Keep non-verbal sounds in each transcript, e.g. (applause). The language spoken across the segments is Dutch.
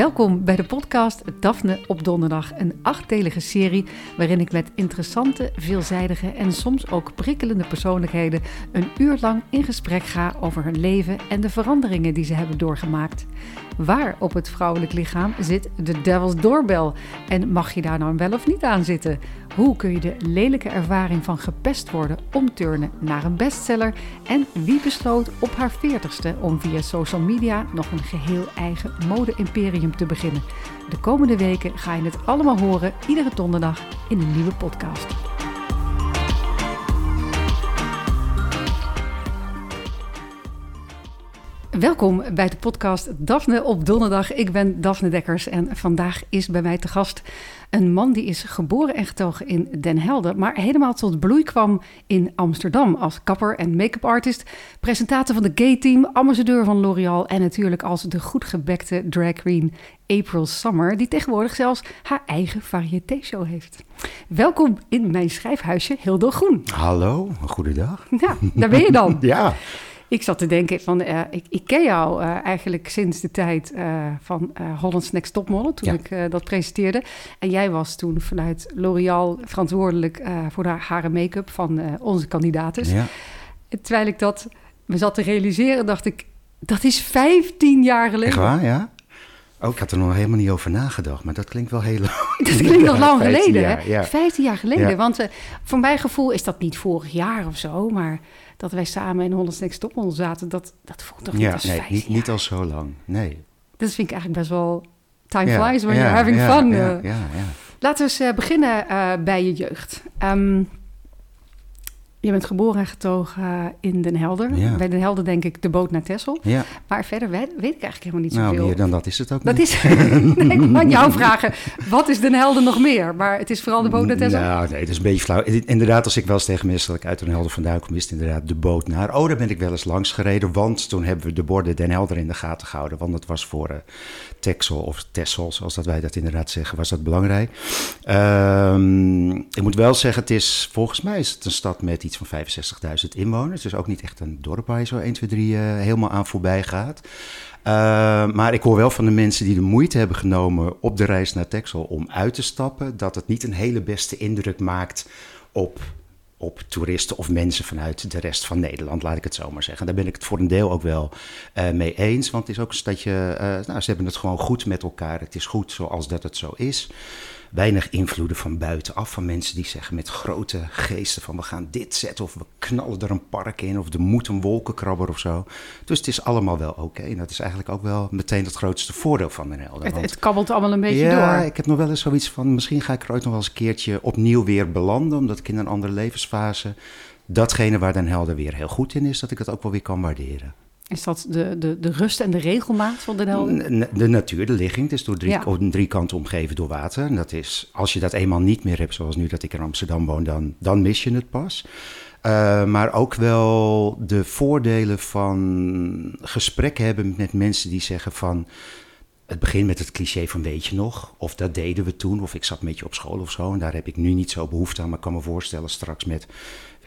Welkom bij de podcast Daphne op Donderdag, een achtdelige serie waarin ik met interessante, veelzijdige en soms ook prikkelende persoonlijkheden een uur lang in gesprek ga over hun leven en de veranderingen die ze hebben doorgemaakt. Waar op het vrouwelijk lichaam zit de Devil's Doorbel en mag je daar nou wel of niet aan zitten? Hoe kun je de lelijke ervaring van gepest worden omturnen naar een bestseller? En wie besloot op haar veertigste om via social media nog een geheel eigen mode-imperium te beginnen? De komende weken ga je het allemaal horen, iedere donderdag in een nieuwe podcast. Welkom bij de podcast Daphne op donderdag. Ik ben Daphne Dekkers en vandaag is bij mij te gast een man die is geboren en getogen in Den Helder, maar helemaal tot bloei kwam in Amsterdam als kapper en make-up artist, presentator van de Gay Team, ambassadeur van L'Oréal en natuurlijk als de goed gebekte drag queen April Summer, die tegenwoordig zelfs haar eigen variété-show heeft. Welkom in mijn schrijfhuisje, Hilde Groen. Hallo, goedendag. Ja, daar ben je dan. (laughs) ja. Ik zat te denken van, uh, ik, ik, ken jou uh, eigenlijk sinds de tijd uh, van Holland's Next Topmodel, toen ja. ik dat presenteerde. En jij was toen vanuit L'Oréal verantwoordelijk voor de haar en make-up van onze kandidaten. Ja. Terwijl ik dat me zat te realiseren, dacht ik, dat is 15 jaar geleden. Echt waar, ja? Oh, ik had er nog helemaal niet over nagedacht, maar dat klinkt wel heel lang. (laughs) Dat klinkt nog lang geleden, jaar, hè? Ja. 15 jaar geleden. Want voor mijn gevoel is dat niet vorig jaar of zo, maar dat wij samen in Holland's Next Topmodel zaten, dat, dat voelt toch niet ja, als nee, 15 niet, niet al zo lang, nee. Dat vind ik eigenlijk best wel... Time Ja, flies when ja, you're having fun. Ja, uh. ja, ja. Laten we eens uh, beginnen uh, bij je jeugd. Um, je bent geboren en getogen in Den Helder. Ja. Bij Den Helder denk ik de boot naar Texel. ja. Maar verder weet, weet ik eigenlijk helemaal niet Nou, zoveel. meer dan dat is het ook Dat niet. is. (laughs) nee, ik kan jou vragen. Wat is Den Helder nog meer? Maar het is vooral de boot naar Texel. Nou, nee, dat is een beetje flauw. Inderdaad, als ik wel eens tegen mensen dat ik uit Den Helder vandaan kom, is het inderdaad de boot naar. Oh, daar ben ik wel eens langs gereden, want toen hebben we de borden Den Helder in de gaten gehouden. Want dat was voor uh, Texel of Texel, zoals dat wij dat inderdaad zeggen, was dat belangrijk. Um, ik moet wel zeggen, het is, volgens mij is het een stad met iets van 65.000 inwoners. Dus ook niet echt een dorp waar je zo 1, 2, 3 uh, helemaal aan voorbij gaat. Uh, maar ik hoor wel van de mensen die de moeite hebben genomen op de reis naar Texel om uit te stappen, dat het niet een hele beste indruk maakt op, op toeristen of mensen vanuit de rest van Nederland, laat ik het zo maar zeggen. Daar ben ik het voor een deel ook wel uh, mee eens, want het is ook een stadje, uh, nou, ze hebben het gewoon goed met elkaar. Het is goed zoals dat het zo is weinig invloeden van buitenaf. Van mensen die zeggen met grote geesten van we gaan dit zetten of we knallen er een park in of er moet een wolkenkrabber of zo. Dus het is allemaal wel oké. Okay. En dat is eigenlijk ook wel meteen het grootste voordeel van Den Helder. Het, het kabbelt allemaal een beetje ja, door. ik heb nog wel eens zoiets van misschien ga ik er ooit nog wel eens een keertje opnieuw weer belanden. Omdat ik in een andere levensfase datgene waar Den Helder weer heel goed in is, dat ik het ook wel weer kan waarderen. Is dat de, de, de rust en de regelmaat van Den Helder? De natuur, de ligging. Het is door drie, ja. drie kanten omgeven door water. En dat is, als je dat eenmaal niet meer hebt, zoals nu dat ik in Amsterdam woon, dan, dan mis je het pas. Uh, maar ook wel de voordelen van gesprekken hebben met mensen die zeggen van... Het begint met het cliché van weet je nog, of dat deden we toen, of ik zat met je op school of zo. En daar heb ik nu niet zo behoefte aan, maar ik kan me voorstellen straks met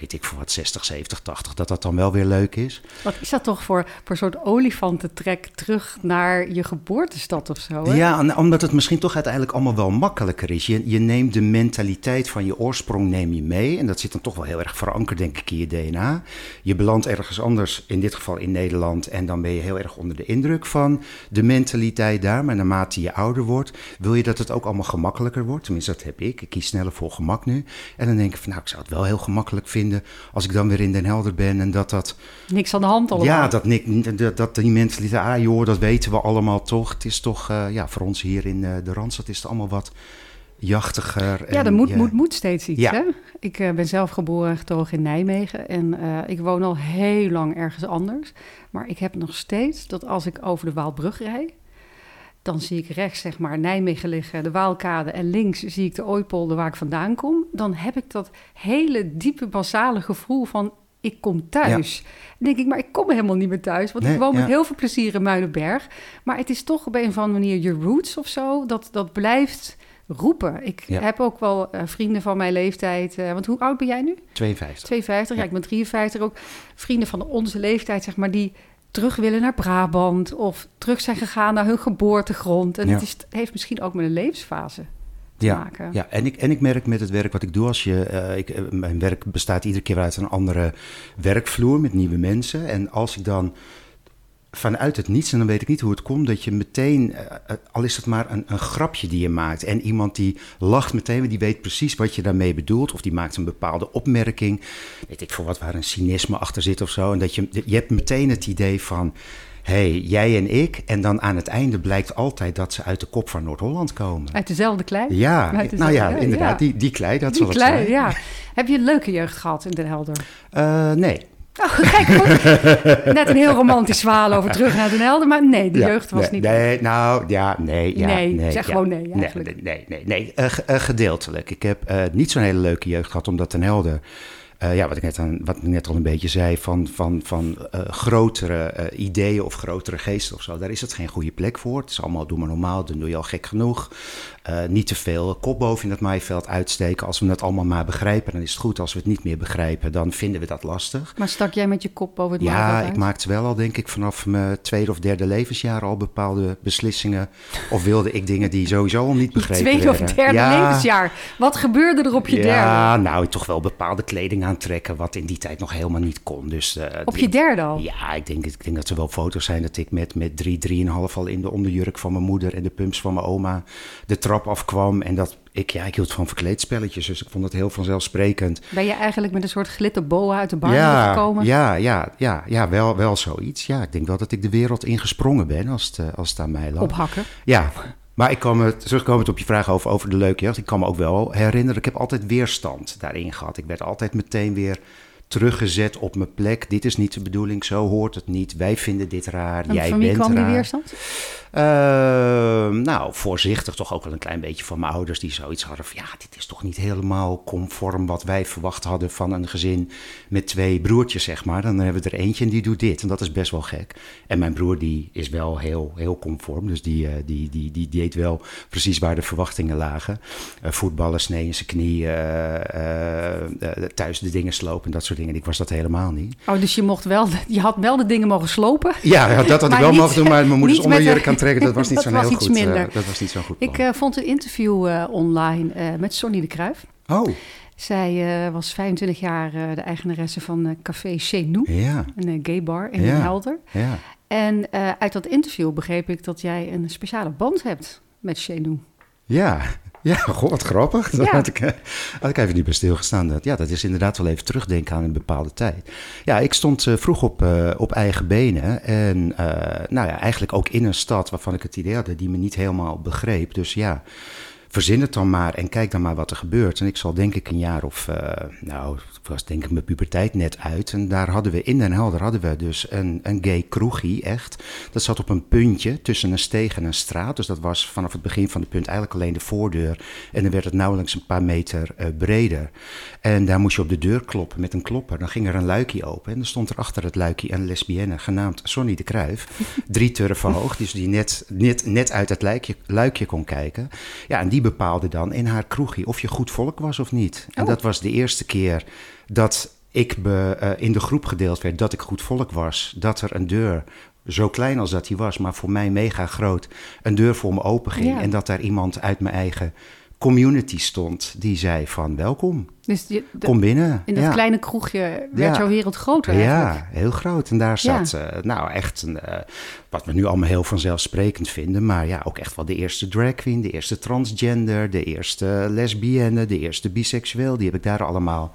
weet ik voor wat, 60, 70, 80, dat dat dan wel weer leuk is. Wat is dat toch voor, voor een soort olifantentrek terug naar je geboortestad of zo? Hè? Ja, omdat het misschien toch uiteindelijk allemaal wel makkelijker is. Je, je neemt de mentaliteit van je oorsprong neem je mee. En dat zit dan toch wel heel erg verankerd, denk ik, in je DNA. Je belandt ergens anders, in dit geval in Nederland. En dan ben je heel erg onder de indruk van de mentaliteit daar. Maar naarmate je ouder wordt, wil je dat het ook allemaal gemakkelijker wordt. Tenminste, dat heb ik. Ik kies sneller voor gemak nu. En dan denk ik van, nou, ik zou het wel heel gemakkelijk vinden als ik dan weer in Den Helder ben en dat dat... Niks aan de hand allemaal. Ja, dat, dat, dat die mentaliteit, ah joh, dat weten we allemaal toch. Het is toch, uh, ja, voor ons hier in uh, de Randstad is het allemaal wat jachtiger. Ja, er moet, ja. moet, moet steeds iets, ja. hè? Ik uh, ben zelf geboren en getogen in Nijmegen en ik woon al heel lang ergens anders. Maar ik heb nog steeds dat als ik over de Waalbrug rijd, dan zie ik rechts, zeg maar, Nijmegen liggen, de Waalkade. En links zie ik de Ooipolder waar ik vandaan kom. Dan heb ik dat hele diepe, basale gevoel van... ik kom thuis. Ja. Dan denk ik, maar ik kom helemaal niet meer thuis. Want nee, ik woon ja. met heel veel plezier in Muidenberg. Maar het is toch op een of andere manier je roots of zo. Dat, dat blijft roepen. Ik ja. heb ook wel uh, vrienden van mijn leeftijd. Uh, want hoe oud ben jij nu? 52. 52, ja, ik ben 53 ook. Vrienden van onze leeftijd, zeg maar, die terug willen naar Brabant of terug zijn gegaan naar hun geboortegrond. En het, is, het heeft misschien ook met een levensfase te ja, maken. Ja, en ik, en ik merk met het werk wat ik doe, als je, uh, ik, uh, mijn werk bestaat iedere keer uit een andere werkvloer met nieuwe mensen. En als ik dan vanuit het niets, en dan weet ik niet hoe het komt, dat je meteen, uh, al is het maar een, een, grapje die je maakt. En iemand die lacht meteen, die weet precies wat je daarmee bedoelt. Of die maakt een bepaalde opmerking. Weet ik voor wat waar een cynisme achter zit of zo. En dat je, je hebt meteen het idee van hey, jij en ik. En dan aan het einde blijkt altijd dat ze uit de kop van Noord-Holland komen. Uit dezelfde klei? Ja, dezelfde, nou ja, inderdaad. Ja. Die, die klei, dat die zal klei, het zijn. ja. Heb je een leuke jeugd gehad in Den Helder? Uh, nee. Oh, kijk, goed. (laughs) net een heel romantisch verhaal over terug naar Den Helder, maar nee, de ja, jeugd was nee, niet. Nee, nou ja, nee. Ja, nee, nee zeg ja, gewoon nee eigenlijk. Nee, nee, nee, nee uh, uh, gedeeltelijk. Ik heb uh, niet zo'n hele leuke jeugd gehad, omdat Den Helder uh, ja, wat, ik net aan, wat ik net al een beetje zei, van, van, van grotere ideeën of grotere geesten of zo, daar is het geen goede plek voor. Het is allemaal, doe maar normaal, dan doe je al gek genoeg. Niet te veel kop boven in het maaiveld uitsteken. Als we het allemaal maar begrijpen, dan is het goed. Als we het niet meer begrijpen, dan vinden we dat lastig. Maar stak jij met je kop boven het ja, maaiveld Ja, uit? ik maakte wel al, denk ik, vanaf mijn tweede of derde levensjaar al bepaalde beslissingen. Of wilde ik dingen die sowieso al niet begrepen Tweede werden. of derde ja, levensjaar. Wat gebeurde er op je ja, derde? nou, toch wel bepaalde kleding aantrekken, wat in die tijd nog helemaal niet kon. Dus, uh, Op je derde al? Ja, ik denk, ik denk dat er wel foto's zijn dat ik met, met drie, drieënhalf al in de onderjurk van mijn moeder en de pumps van mijn oma de trap afkwam. En dat ik, ja, ik hield van verkleedspelletjes, dus ik vond het heel vanzelfsprekend. Ben je eigenlijk met een soort glitterboa uit de bar ja, gekomen? Ja, ja, ja, ja wel, wel zoiets. Ja, ik denk wel dat ik de wereld ingesprongen ben als het, als het aan mij lag. Ophakken? Ja, maar ik kan me, terugkomend op je vraag over, over de leuke jeugd, ik kan me ook wel herinneren, ik heb altijd weerstand daarin gehad. Ik werd altijd meteen weer teruggezet op mijn plek. Dit is niet de bedoeling, zo hoort het niet. Wij vinden dit raar, en jij van wie bent kwam raar. die weerstand? Uh, nou, voorzichtig toch ook wel een klein beetje van mijn ouders die zoiets hadden van... ja, dit is toch niet helemaal conform wat wij verwacht hadden van een gezin met twee broertjes, zeg maar. Dan hebben we er eentje en die doet dit en dat is best wel gek. En mijn broer die is wel heel, heel conform, dus die, uh, die, die, die deed wel precies waar de verwachtingen lagen. Uh, voetballen, snee in zijn knie, uh, thuis de dingen slopen en dat soort dingen. Ik was dat helemaal niet. Oh, dus je, mocht wel, je had wel de dingen mogen slopen? Ja, dat had ik wel mogen doen, maar mijn moeders onderjurk de, aan trekken, dat was niet (laughs) zo'n heel iets goed. Minder. dat was niet zo goed. Ik uh, vond een interview uh, online met Sonny de Kruijf. Oh. Zij was 25 jaar de eigenaresse van Café Chez Nous, ja. een gay bar in ja. Helder. Ja. En uit dat interview begreep ik dat jij een speciale band hebt met Chez Nous. Ja, ja, goh, wat grappig. Ja. had, ik, eh, had ik even niet bij stilgestaan. Dat, ja, dat is inderdaad wel even terugdenken aan een bepaalde tijd. Ja, ik stond uh, vroeg op, uh, op eigen benen. En uh, nou ja, eigenlijk ook in een stad waarvan ik het idee had... die me niet helemaal begreep. Dus ja, verzin het dan maar en kijk dan maar wat er gebeurt. En ik zal denk ik een jaar of... nou, was denk ik mijn puberteit net uit. En daar hadden we in Den Helder hadden we dus een, een gay kroegie, echt. Dat zat op een puntje tussen een steeg en een straat. Dus dat was vanaf het begin van de punt eigenlijk alleen de voordeur. En dan werd het nauwelijks een paar meter uh, breder. En daar moest je op de deur kloppen met een klopper. Dan ging er een luikje open. En dan stond er achter het luikje een lesbienne genaamd Sonny de Kruijf. (laughs) Drie turven hoog, dus die net, net, net uit het luikje, luikje kon kijken. Ja, en die bepaalde dan in haar kroegie of je goed volk was of niet. En Oh. dat was de eerste keer dat ik be, uh, in de groep gedeeld werd dat ik goed volk was. Dat er een deur, zo klein als dat die was, maar voor mij mega groot, een deur voor me open ging. Ja. En dat daar iemand uit mijn eigen community stond die zei van welkom, Dus je, de- kom binnen. in dat ja. kleine kroegje werd Ja. jouw wereld groter eigenlijk. Ja, heel groot. En daar zat eh, nou echt een, eh, wat we nu allemaal heel vanzelfsprekend vinden, maar ja, ook echt wel de eerste drag queen, de eerste transgender, de eerste lesbienne, de eerste biseksueel, die heb ik daar allemaal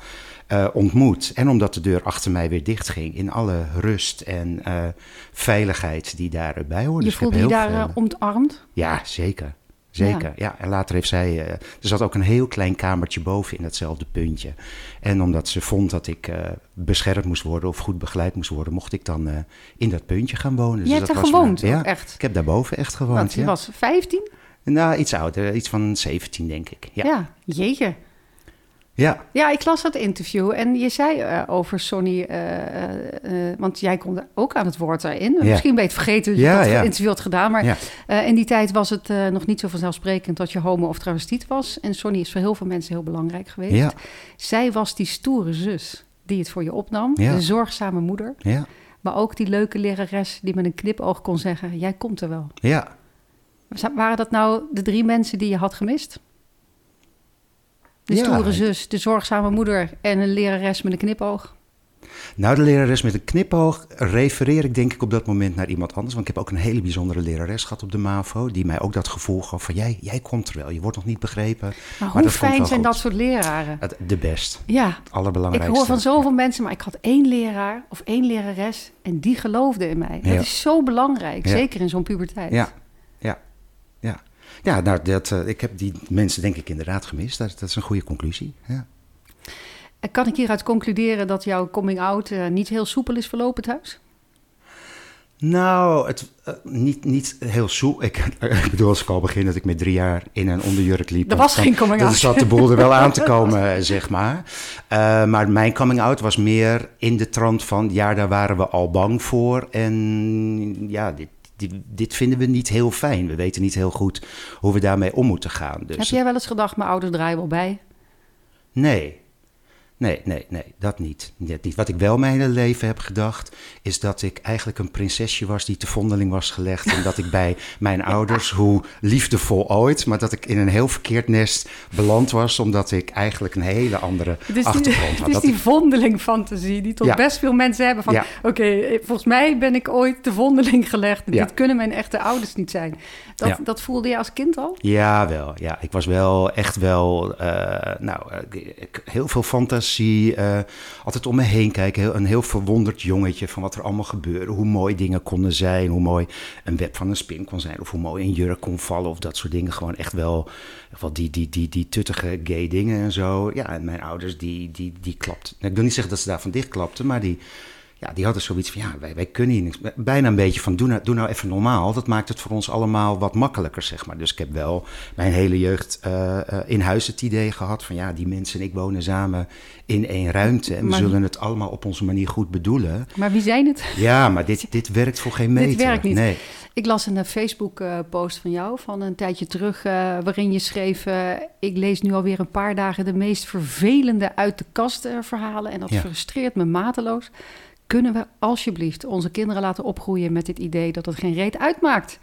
eh, ontmoet. En omdat de deur achter mij weer dicht ging, in alle rust en eh, veiligheid die daarbij hoorde. Je Dus voelde je daar veel- eh, ontarmd? ja, zeker. Zeker, ja. En later heeft zij... er zat ook een heel klein kamertje boven in datzelfde puntje. En omdat ze vond dat ik beschermd moest worden of goed begeleid moest worden... mocht ik dan in dat puntje gaan wonen. Dus je hebt dat daar was gewoond, mijn- ja, echt? ik heb daarboven echt gewoond, Want je ja. was 15? Nou, iets ouder, iets van 17 denk ik. Ja, Ja, jeetje. Ja. Ja, ik las dat interview en je zei eh, over Sonny, eh, eh, want jij kon ook aan het woord daarin. Misschien ben je het vergeten dat je Ja, dat ja. interview had gedaan, maar Ja. in die tijd was het nog niet zo vanzelfsprekend dat je homo of travestiet was. En Sonny is voor heel veel mensen heel belangrijk geweest. Zij was die stoere zus die het voor je opnam, de zorgzame moeder. Maar ook die leuke lerares die met een knipoog kon zeggen: Jij komt er wel. Ja. Waren dat nou de drie mensen die je had gemist? De Ja. stoere zus, de zorgzame moeder en een lerares met een knipoog. Nou, de lerares met een knipoog refereer ik denk ik op dat moment naar iemand anders. Want ik heb ook een hele bijzondere lerares gehad op de MAVO. Die mij ook dat gevoel gaf van jij, jij komt er wel. Je wordt nog niet begrepen. Maar, Maar hoe fijn zijn goed. dat soort leraren? Het, de best. Ja, Het ik allerbelangrijkste. hoor van zoveel mensen, maar ik had één leraar of één lerares en die geloofde in mij. Ja. Dat is zo belangrijk, zeker in zo'n puberteit. Ja, ja. Nou, dat, eh, ik heb die mensen denk ik inderdaad gemist. Dat, dat is een goede conclusie. Ja. Kan ik hieruit concluderen dat jouw coming-out eh, niet heel soepel is verlopen thuis? Nou, het, eh, niet, niet heel soe. Ik, (laughs) ik bedoel, als ik al begin dat ik met drie jaar in een onderjurk liep. Er dan- was geen coming Dan out. zat de boel er wel aan te (laughs) komen, zeg maar. Maar mijn coming out was meer in de trant van... ja, daar waren we al bang voor. En ja, dit, dit, dit vinden we niet heel fijn. We weten niet heel goed hoe we daarmee om moeten gaan. Dus Heb jij wel eens gedacht, mijn ouders draaien wel bij? Nee. Nee, nee, nee, dat niet. Dat niet. Wat ik wel mijn hele leven heb gedacht, is dat ik eigenlijk een prinsesje was die te vondeling was gelegd. En dat ik bij (laughs) mijn ouders, hoe liefdevol ooit, maar dat ik in een heel verkeerd nest beland was, omdat ik eigenlijk een hele andere Het is die, achtergrond het had. is die ik- vondeling-fantasie die toch Ja. best veel mensen hebben. Van, Ja. oké, volgens mij ben ik ooit de vondeling gelegd. Ja. Dit kunnen mijn echte ouders niet zijn. Dat, dat voelde je als kind al? Ja, wel. Ja, ik was wel echt wel, eh, nou, eh, heel veel fantasie. Eh, altijd om me heen kijken. Heel, een heel verwonderd jongetje van wat er allemaal gebeurde. Hoe mooi dingen konden zijn. Hoe mooi een web van een spin kon zijn. Of hoe mooi een jurk kon vallen. Of dat soort dingen. Gewoon echt wel, die, die, die, die tuttige gay dingen en zo. Ja, en mijn ouders die, die, die klapten. Ik wil niet zeggen dat ze daarvan dichtklapten, maar die... Ja, die hadden zoiets van, ja, wij, wij kunnen hier niks. Bijna een beetje van, doe nou, doe nou even normaal. Dat maakt het voor ons allemaal wat makkelijker, zeg maar. Dus ik heb wel mijn hele jeugd eh, eh, in huis het idee gehad van... ja, die mensen en ik wonen samen in één ruimte... en we Maar- zullen het allemaal op onze manier goed bedoelen. Maar wie zijn het? Ja, maar dit, dit werkt voor geen meter. Dit werkt niet. Nee. Ik las een Facebook-post van jou van een tijdje terug, eh, waarin je schreef: eh, Ik lees nu alweer een paar dagen de meest vervelende uit de kast eh, verhalen. En dat Ja. frustreert me mateloos. Kunnen we alsjeblieft onze kinderen laten opgroeien met het idee dat het geen reet uitmaakt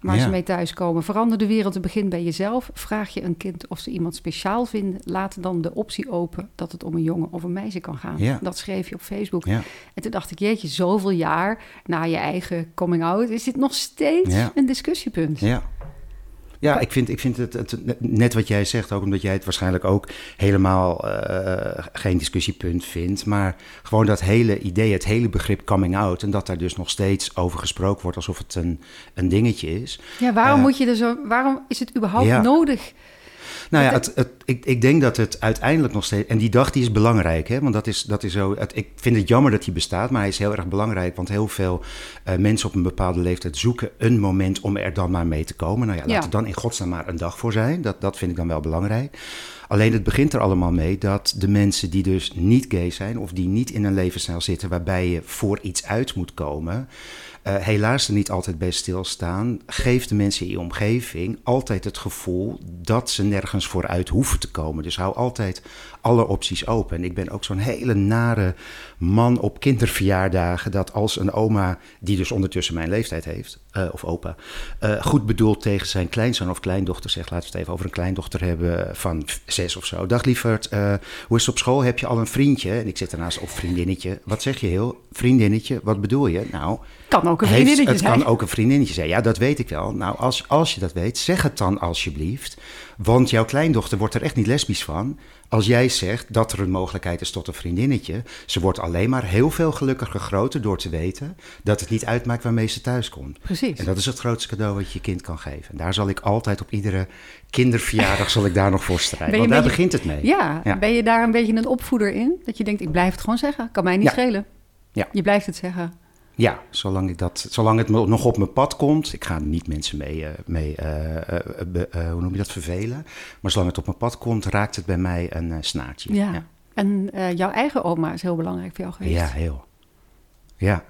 waar Ja. ze mee thuiskomen? Verander de wereld te begin bij jezelf. Vraag je een kind of ze iemand speciaal vinden. Laat dan de optie open dat het om een jongen of een meisje kan gaan. Ja. Dat schreef je op Facebook. Ja. En toen dacht ik, jeetje, zoveel jaar na je eigen coming out... is dit nog steeds een discussiepunt. Ja. Ja, ik vind, ik vind het, het net wat jij zegt, ook omdat jij het waarschijnlijk ook helemaal eh, geen discussiepunt vindt. Maar gewoon dat hele idee, het hele begrip coming out. En dat daar dus nog steeds over gesproken wordt alsof het een, een dingetje is. Ja, waarom, Eh, moet je er zo, waarom is het überhaupt Ja. nodig? Nou ja, het, het, ik, ik denk dat het uiteindelijk nog steeds. En die dag die is belangrijk, hè? Want dat is, dat is zo. Het, ik vind het jammer dat die bestaat, maar hij is heel erg belangrijk. Want heel veel eh, mensen op een bepaalde leeftijd zoeken een moment om er dan maar mee te komen. Nou ja, laat Ja. er dan in godsnaam maar een dag voor zijn. Dat, dat vind ik dan wel belangrijk. Alleen het begint er allemaal mee dat de mensen die dus niet gay zijn of die niet in een levensstijl zitten waarbij je voor iets uit moet komen, eh, helaas er niet altijd bij stilstaan, geeft de mensen in je omgeving altijd het gevoel dat ze nergens vooruit hoeven te komen. Dus hou altijd alle opties open. En ik ben ook zo'n hele nare man op kinderverjaardagen dat als een oma, die dus ondertussen mijn leeftijd heeft, eh, of opa, eh, goed bedoeld tegen zijn kleinzoon of kleindochter zegt, laten we het even over een kleindochter hebben van zes of zo. Dag lieverd, eh, hoe is het op school? Heb je al een vriendje? En ik zit daarnaast op vriendinnetje. Wat zeg je heel? Vriendinnetje, wat bedoel je? Nou, Kan ook een heeft- vriendinnetje het zijn. kan ook een vriendinnetje zijn. Ja, dat weet ik wel. Nou, als, als je dat weet, zeg het dan alsjeblieft. Want jouw kleindochter wordt er echt niet lesbisch van. Als jij zegt dat er een mogelijkheid is tot een vriendinnetje. Ze wordt alleen maar heel veel gelukkiger groter door te weten dat het niet uitmaakt waarmee ze thuis komt. Precies. En dat is het grootste cadeau wat je je kind kan geven. En daar zal ik altijd op iedere kinderverjaardag zal ik daar nog voor strijden. Want daar beetje- begint het mee. Ja, Ja. ben je daar een beetje een opvoeder in? Dat je denkt, ik blijf het gewoon zeggen. Kan mij niet Ja. schelen. Ja. Je blijft het zeggen. Ja, zolang, ik dat, zolang het nog op mijn pad komt. Ik ga niet mensen mee, eh, mee eh, eh, be- hoe noem je dat, vervelen. Maar zolang het op mijn pad komt, raakt het bij mij een snaartje. Ja. ja. En jouw eigen oma is heel belangrijk voor jou geweest. Ja, heel. Ja,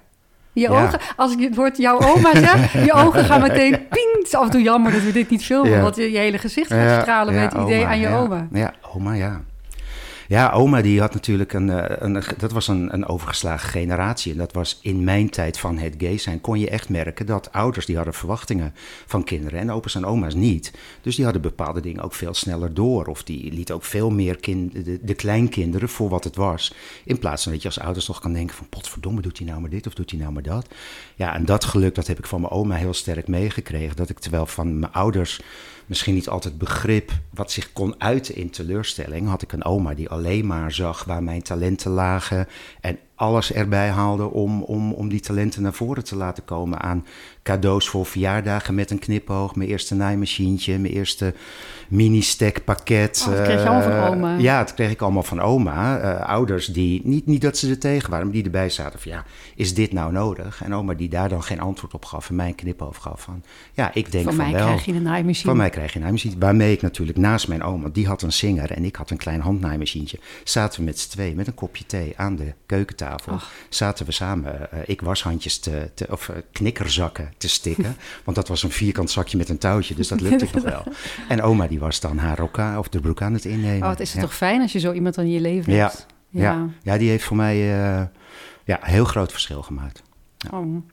Je Ja. ogen, als ik het woord jouw oma zeg, (laughs) je ogen gaan meteen ping. Af en toe jammer dat we dit niet filmen, Ja. want je, je hele gezicht gaat stralen met het idee oma, aan je oma. Ja, oma, ja. Ja, oma die had natuurlijk een, eh, een dat was een, een overgeslagen generatie. En dat was in mijn tijd van het gay zijn, kon je echt merken dat ouders die hadden verwachtingen van kinderen en opa's en oma's niet. Dus die hadden bepaalde dingen ook veel sneller door. Of die liet ook veel meer kind, de, de kleinkinderen voor wat het was. In plaats van dat je als ouders nog kan denken van potverdomme, doet hij nou maar dit of doet hij nou maar dat. Ja, en dat geluk, dat heb ik van mijn oma heel sterk meegekregen. Dat ik terwijl van mijn ouders misschien niet altijd begrip wat zich kon uiten in teleurstelling, had ik een oma die alleen maar zag waar mijn talenten lagen en alles erbij haalde om, om, om die talenten naar voren te laten komen aan cadeaus voor verjaardagen met een knipoog, mijn eerste naaimachientje, mijn eerste mini-stack pakket. Oh, dat kreeg je allemaal van Eh, oma. Ja, dat kreeg ik allemaal van oma. Eh, ouders die, niet, niet dat ze er tegen waren, maar die erbij zaten van ja, is dit nou nodig? En oma die daar dan geen antwoord op gaf en mij een knipoog gaf van ja, ik denk Van van, mij wel. krijg je een naaimachine. Van mij krijg je een naaimachine. Waarmee ik natuurlijk naast mijn oma, die had een zinger en ik had een klein handnaaimachientje. Zaten we met z'n twee met een kopje thee aan de keukentafel. Ach. Zaten we samen, eh, ik washandjes te, te, of knikkerzakken te stikken. (laughs) want dat was een vierkant zakje met een touwtje, dus dat lukte (laughs) nog wel. En oma die was dan haar of de broek aan het innemen. Oh, wat is het ja. toch fijn als je zo iemand in je leven Ja, hebt. Ja. ja, die heeft voor mij eh, ja, heel groot verschil gemaakt. Oh.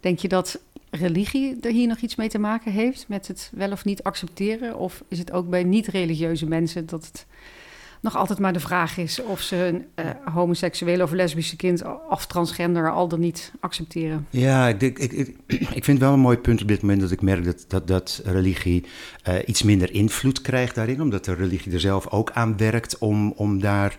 Denk je dat religie er hier nog iets mee te maken heeft? Met het wel of niet accepteren? Of is het ook bij niet-religieuze mensen dat het nog altijd maar de vraag is of ze een eh, homoseksuele of lesbische kind of transgender al dan niet accepteren? Ja, ik, ik, ik, (clears throat) ik vind wel een mooi punt op dit moment dat ik merk dat, dat, dat religie eh, iets minder invloed krijgt daarin. Omdat de religie er zelf ook aan werkt om, om daar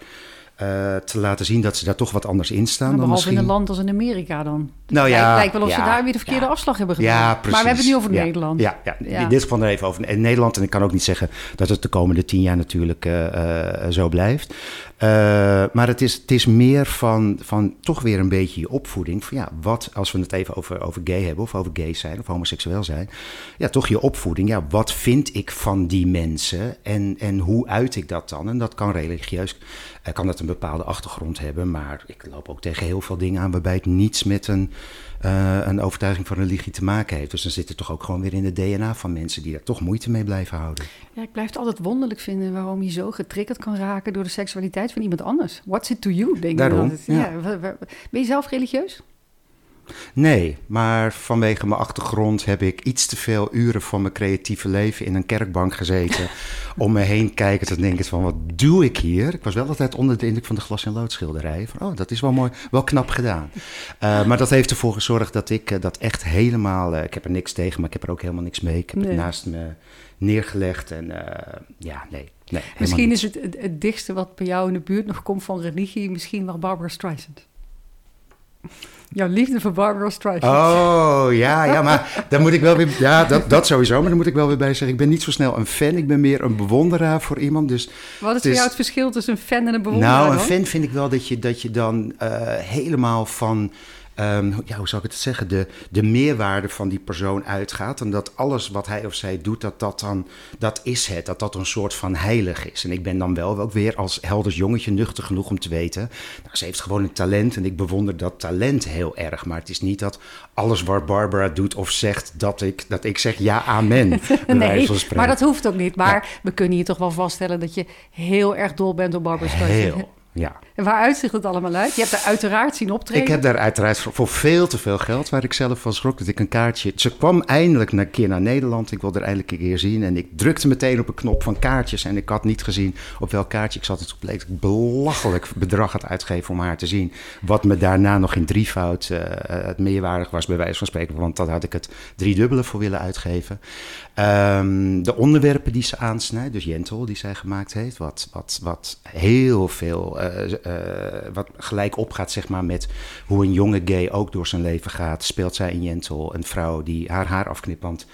eh, te laten zien dat ze daar toch wat anders in staan. Nou, dan behalve in misschien... een land als in Amerika dan. Nou ja, lijkt wel of ze daar weer de verkeerde ja. afslag hebben gedaan. Ja, precies. maar we hebben het nu over Ja, Nederland. Ja, ja, Ja. in dit geval dan even over in Nederland. En ik kan ook niet zeggen dat het de komende tien jaar natuurlijk eh, eh, zo blijft. Eh, maar het is, het is meer van, van toch weer een beetje je opvoeding. Van ja, wat, als we het even over, over gay hebben of over gay zijn of homoseksueel zijn. Ja, toch je opvoeding. Ja, wat vind ik van die mensen en, en hoe uit ik dat dan? En dat kan religieus, eh, kan dat een bepaalde achtergrond hebben. Maar ik loop ook tegen heel veel dingen aan waarbij het niets met een eh, een overtuiging van religie te maken heeft. Dus dan zit het toch ook gewoon weer in het DNA van mensen die daar toch moeite mee blijven houden. Ja, ik blijf het altijd wonderlijk vinden waarom je zo getriggerd kan raken door de seksualiteit van iemand anders. What's it to you, denk Daarom, ik ja. ben je zelf religieus? Nee, maar vanwege mijn achtergrond heb ik iets te veel uren van mijn creatieve leven in een kerkbank gezeten. (laughs) om me heen kijken te denken van wat doe ik hier? Ik was wel altijd onder de indruk van de glas- en loodschilderijen. Van oh, dat is wel mooi, wel knap gedaan. Eh, maar dat heeft ervoor gezorgd dat ik eh, dat echt helemaal... eh, ik heb er niks tegen, maar ik heb er ook helemaal niks mee. Ik heb Nee. het naast me neergelegd en ja, nee. nee Misschien is het, het het dichtste wat bij jou in de buurt nog komt van religie, misschien wel Barbara Streisand. Jouw liefde voor Barbara Streisand. Oh, ja, ja, maar dan moet ik wel weer... Ja, dat, dat sowieso, maar dan moet ik wel weer bij zeggen... ik ben niet zo snel een fan, ik ben meer een bewonderaar voor iemand. Dus Wat is voor jou het verschil tussen een fan en een bewonderaar? nou, een fan vind ik wel dat je, dat je dan eh, helemaal van... ehm, ja, hoe zou ik het zeggen? De, de meerwaarde van die persoon uitgaat. En dat alles wat hij of zij doet, dat dat dan... Dat is het, dat dat een soort van heilig is. En ik ben dan wel ook weer als helders jongetje nuchter genoeg om te weten... Nou, ze heeft gewoon een talent en ik bewonder dat talent heel erg. Maar het is niet dat alles wat Barbara doet of zegt... dat ik, dat ik zeg ja, amen. (laughs) Nee, maar dat hoeft ook niet. Maar we kunnen hier toch wel vaststellen dat je heel erg dol bent op Barbara Streisand. Heel, (laughs) ja. En waar uitzicht het allemaal uit? Je hebt er uiteraard zien optreden. Ik heb daar uiteraard voor, veel te veel geld, waar ik zelf van schrok, dat ik een kaartje... Ze kwam eindelijk een keer naar Nederland, ik wilde er eindelijk een keer zien... en ik drukte meteen op een knop van kaartjes en ik had niet gezien op welk kaartje ik zat. Het bleek ik belachelijk bedrag had uitgegeven om haar te zien. Wat me daarna nog in drievoud eh, het meerwaardig was, bij wijze van spreken... want dat had ik het driedubbele voor willen uitgeven. Ehm, de onderwerpen die ze aansnijdt, dus Jentel die zij gemaakt heeft, wat, wat, wat heel veel, wat gelijk opgaat zeg maar met hoe een jonge gay ook door zijn leven gaat, speelt zij in Jentel een vrouw die haar haar afknipt, want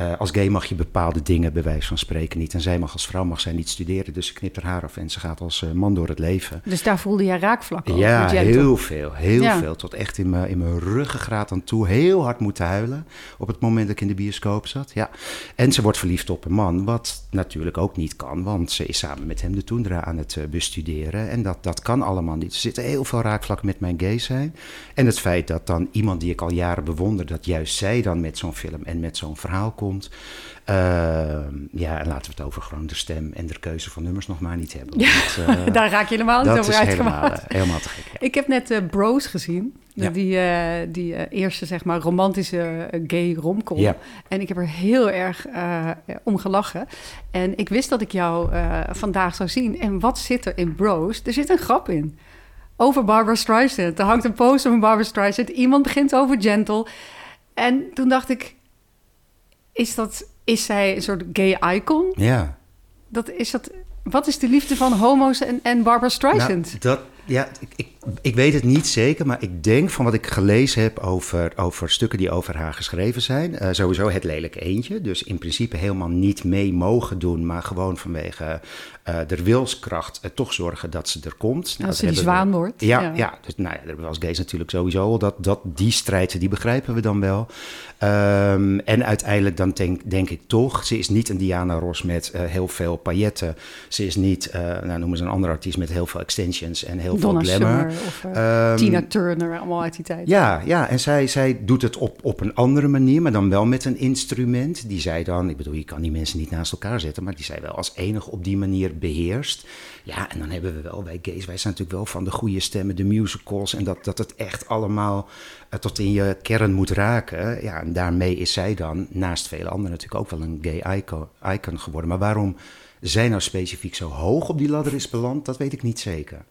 eh, als gay mag je bepaalde dingen bij wijze van spreken niet en zij mag als vrouw mag zij niet studeren, dus ze knipt haar haar af en ze gaat als eh, man door het leven. Dus daar voelde jij raakvlakken over, Ja, heel veel. Heel Ja. veel. Tot echt in mijn, in mijn ruggengraat aan toe. Heel hard moeten huilen. Op het moment dat ik in de bioscoop zat. Ja. En ze wordt verliefd op een man. Wat natuurlijk ook niet kan. Want ze is samen met hem de toendra aan het eh, bestuderen. En dat, dat kan allemaal niet. Er zitten heel veel raakvlakken met mijn gay zijn. En het feit dat dan iemand die ik al jaren bewonder, dat juist zij dan met zo'n film en met zo'n verhaal komt. Ehm, ja, en laten we het over gewoon de stem en de keuze van nummers nog maar niet hebben. Ja, Want, (laughs) eh, daar raak je helemaal niet over is helemaal, eh, helemaal te gek. ja. Ik heb net eh, Bros gezien. Ja. Die, die eerste, zeg maar, romantische gay romcom. Ja. En ik heb er heel erg om gelachen. En ik wist dat ik jou vandaag zou zien. En wat zit er in Bros? Er zit een grap in. Over Barbara Streisand. Er hangt een poster van Barbara Streisand. Iemand begint over Gentle. En toen dacht ik... Is, dat, is zij een soort gay icon? Ja. Dat, is dat, wat is de liefde van homo's en, en Barbara Streisand? Nou, dat, ja, ik, ik, ik weet het niet zeker, maar ik denk van wat ik gelezen heb over, over stukken die over haar geschreven zijn. eh, sowieso het lelijke eentje. Dus in principe helemaal niet mee mogen doen, maar gewoon vanwege eh de wilskracht eh, toch zorgen dat ze er komt. Nou, Als ze die we- zwaan wordt. Ja, Ja. ja. dus nou ja, we als gays natuurlijk sowieso. Dat, dat, die strijd, die begrijpen we dan wel. Ehm, en uiteindelijk dan denk, denk ik toch, ze is niet een Diana Ross met heel veel pailletten. Ze is niet, nou noemen ze een andere artiest met heel veel extensions en heel Donna. Summer of eh, Ehm, Tina Turner, allemaal uit die tijd. ja, ja, en zij, zij doet het op, op een andere manier, maar dan wel met een instrument. Die zij dan, ik bedoel, je kan die mensen niet naast elkaar zetten, maar die zij wel als enige op die manier beheerst. Ja, en dan hebben we wel, wij gays, wij zijn natuurlijk wel van de goede stemmen, de musicals en dat, dat het echt allemaal eh, tot in je kern moet raken. Ja, en daarmee is zij dan, naast vele anderen, natuurlijk ook wel een gay icon, icon geworden. Maar waarom zij nou specifiek zo hoog op die ladder is beland, dat weet ik niet zeker.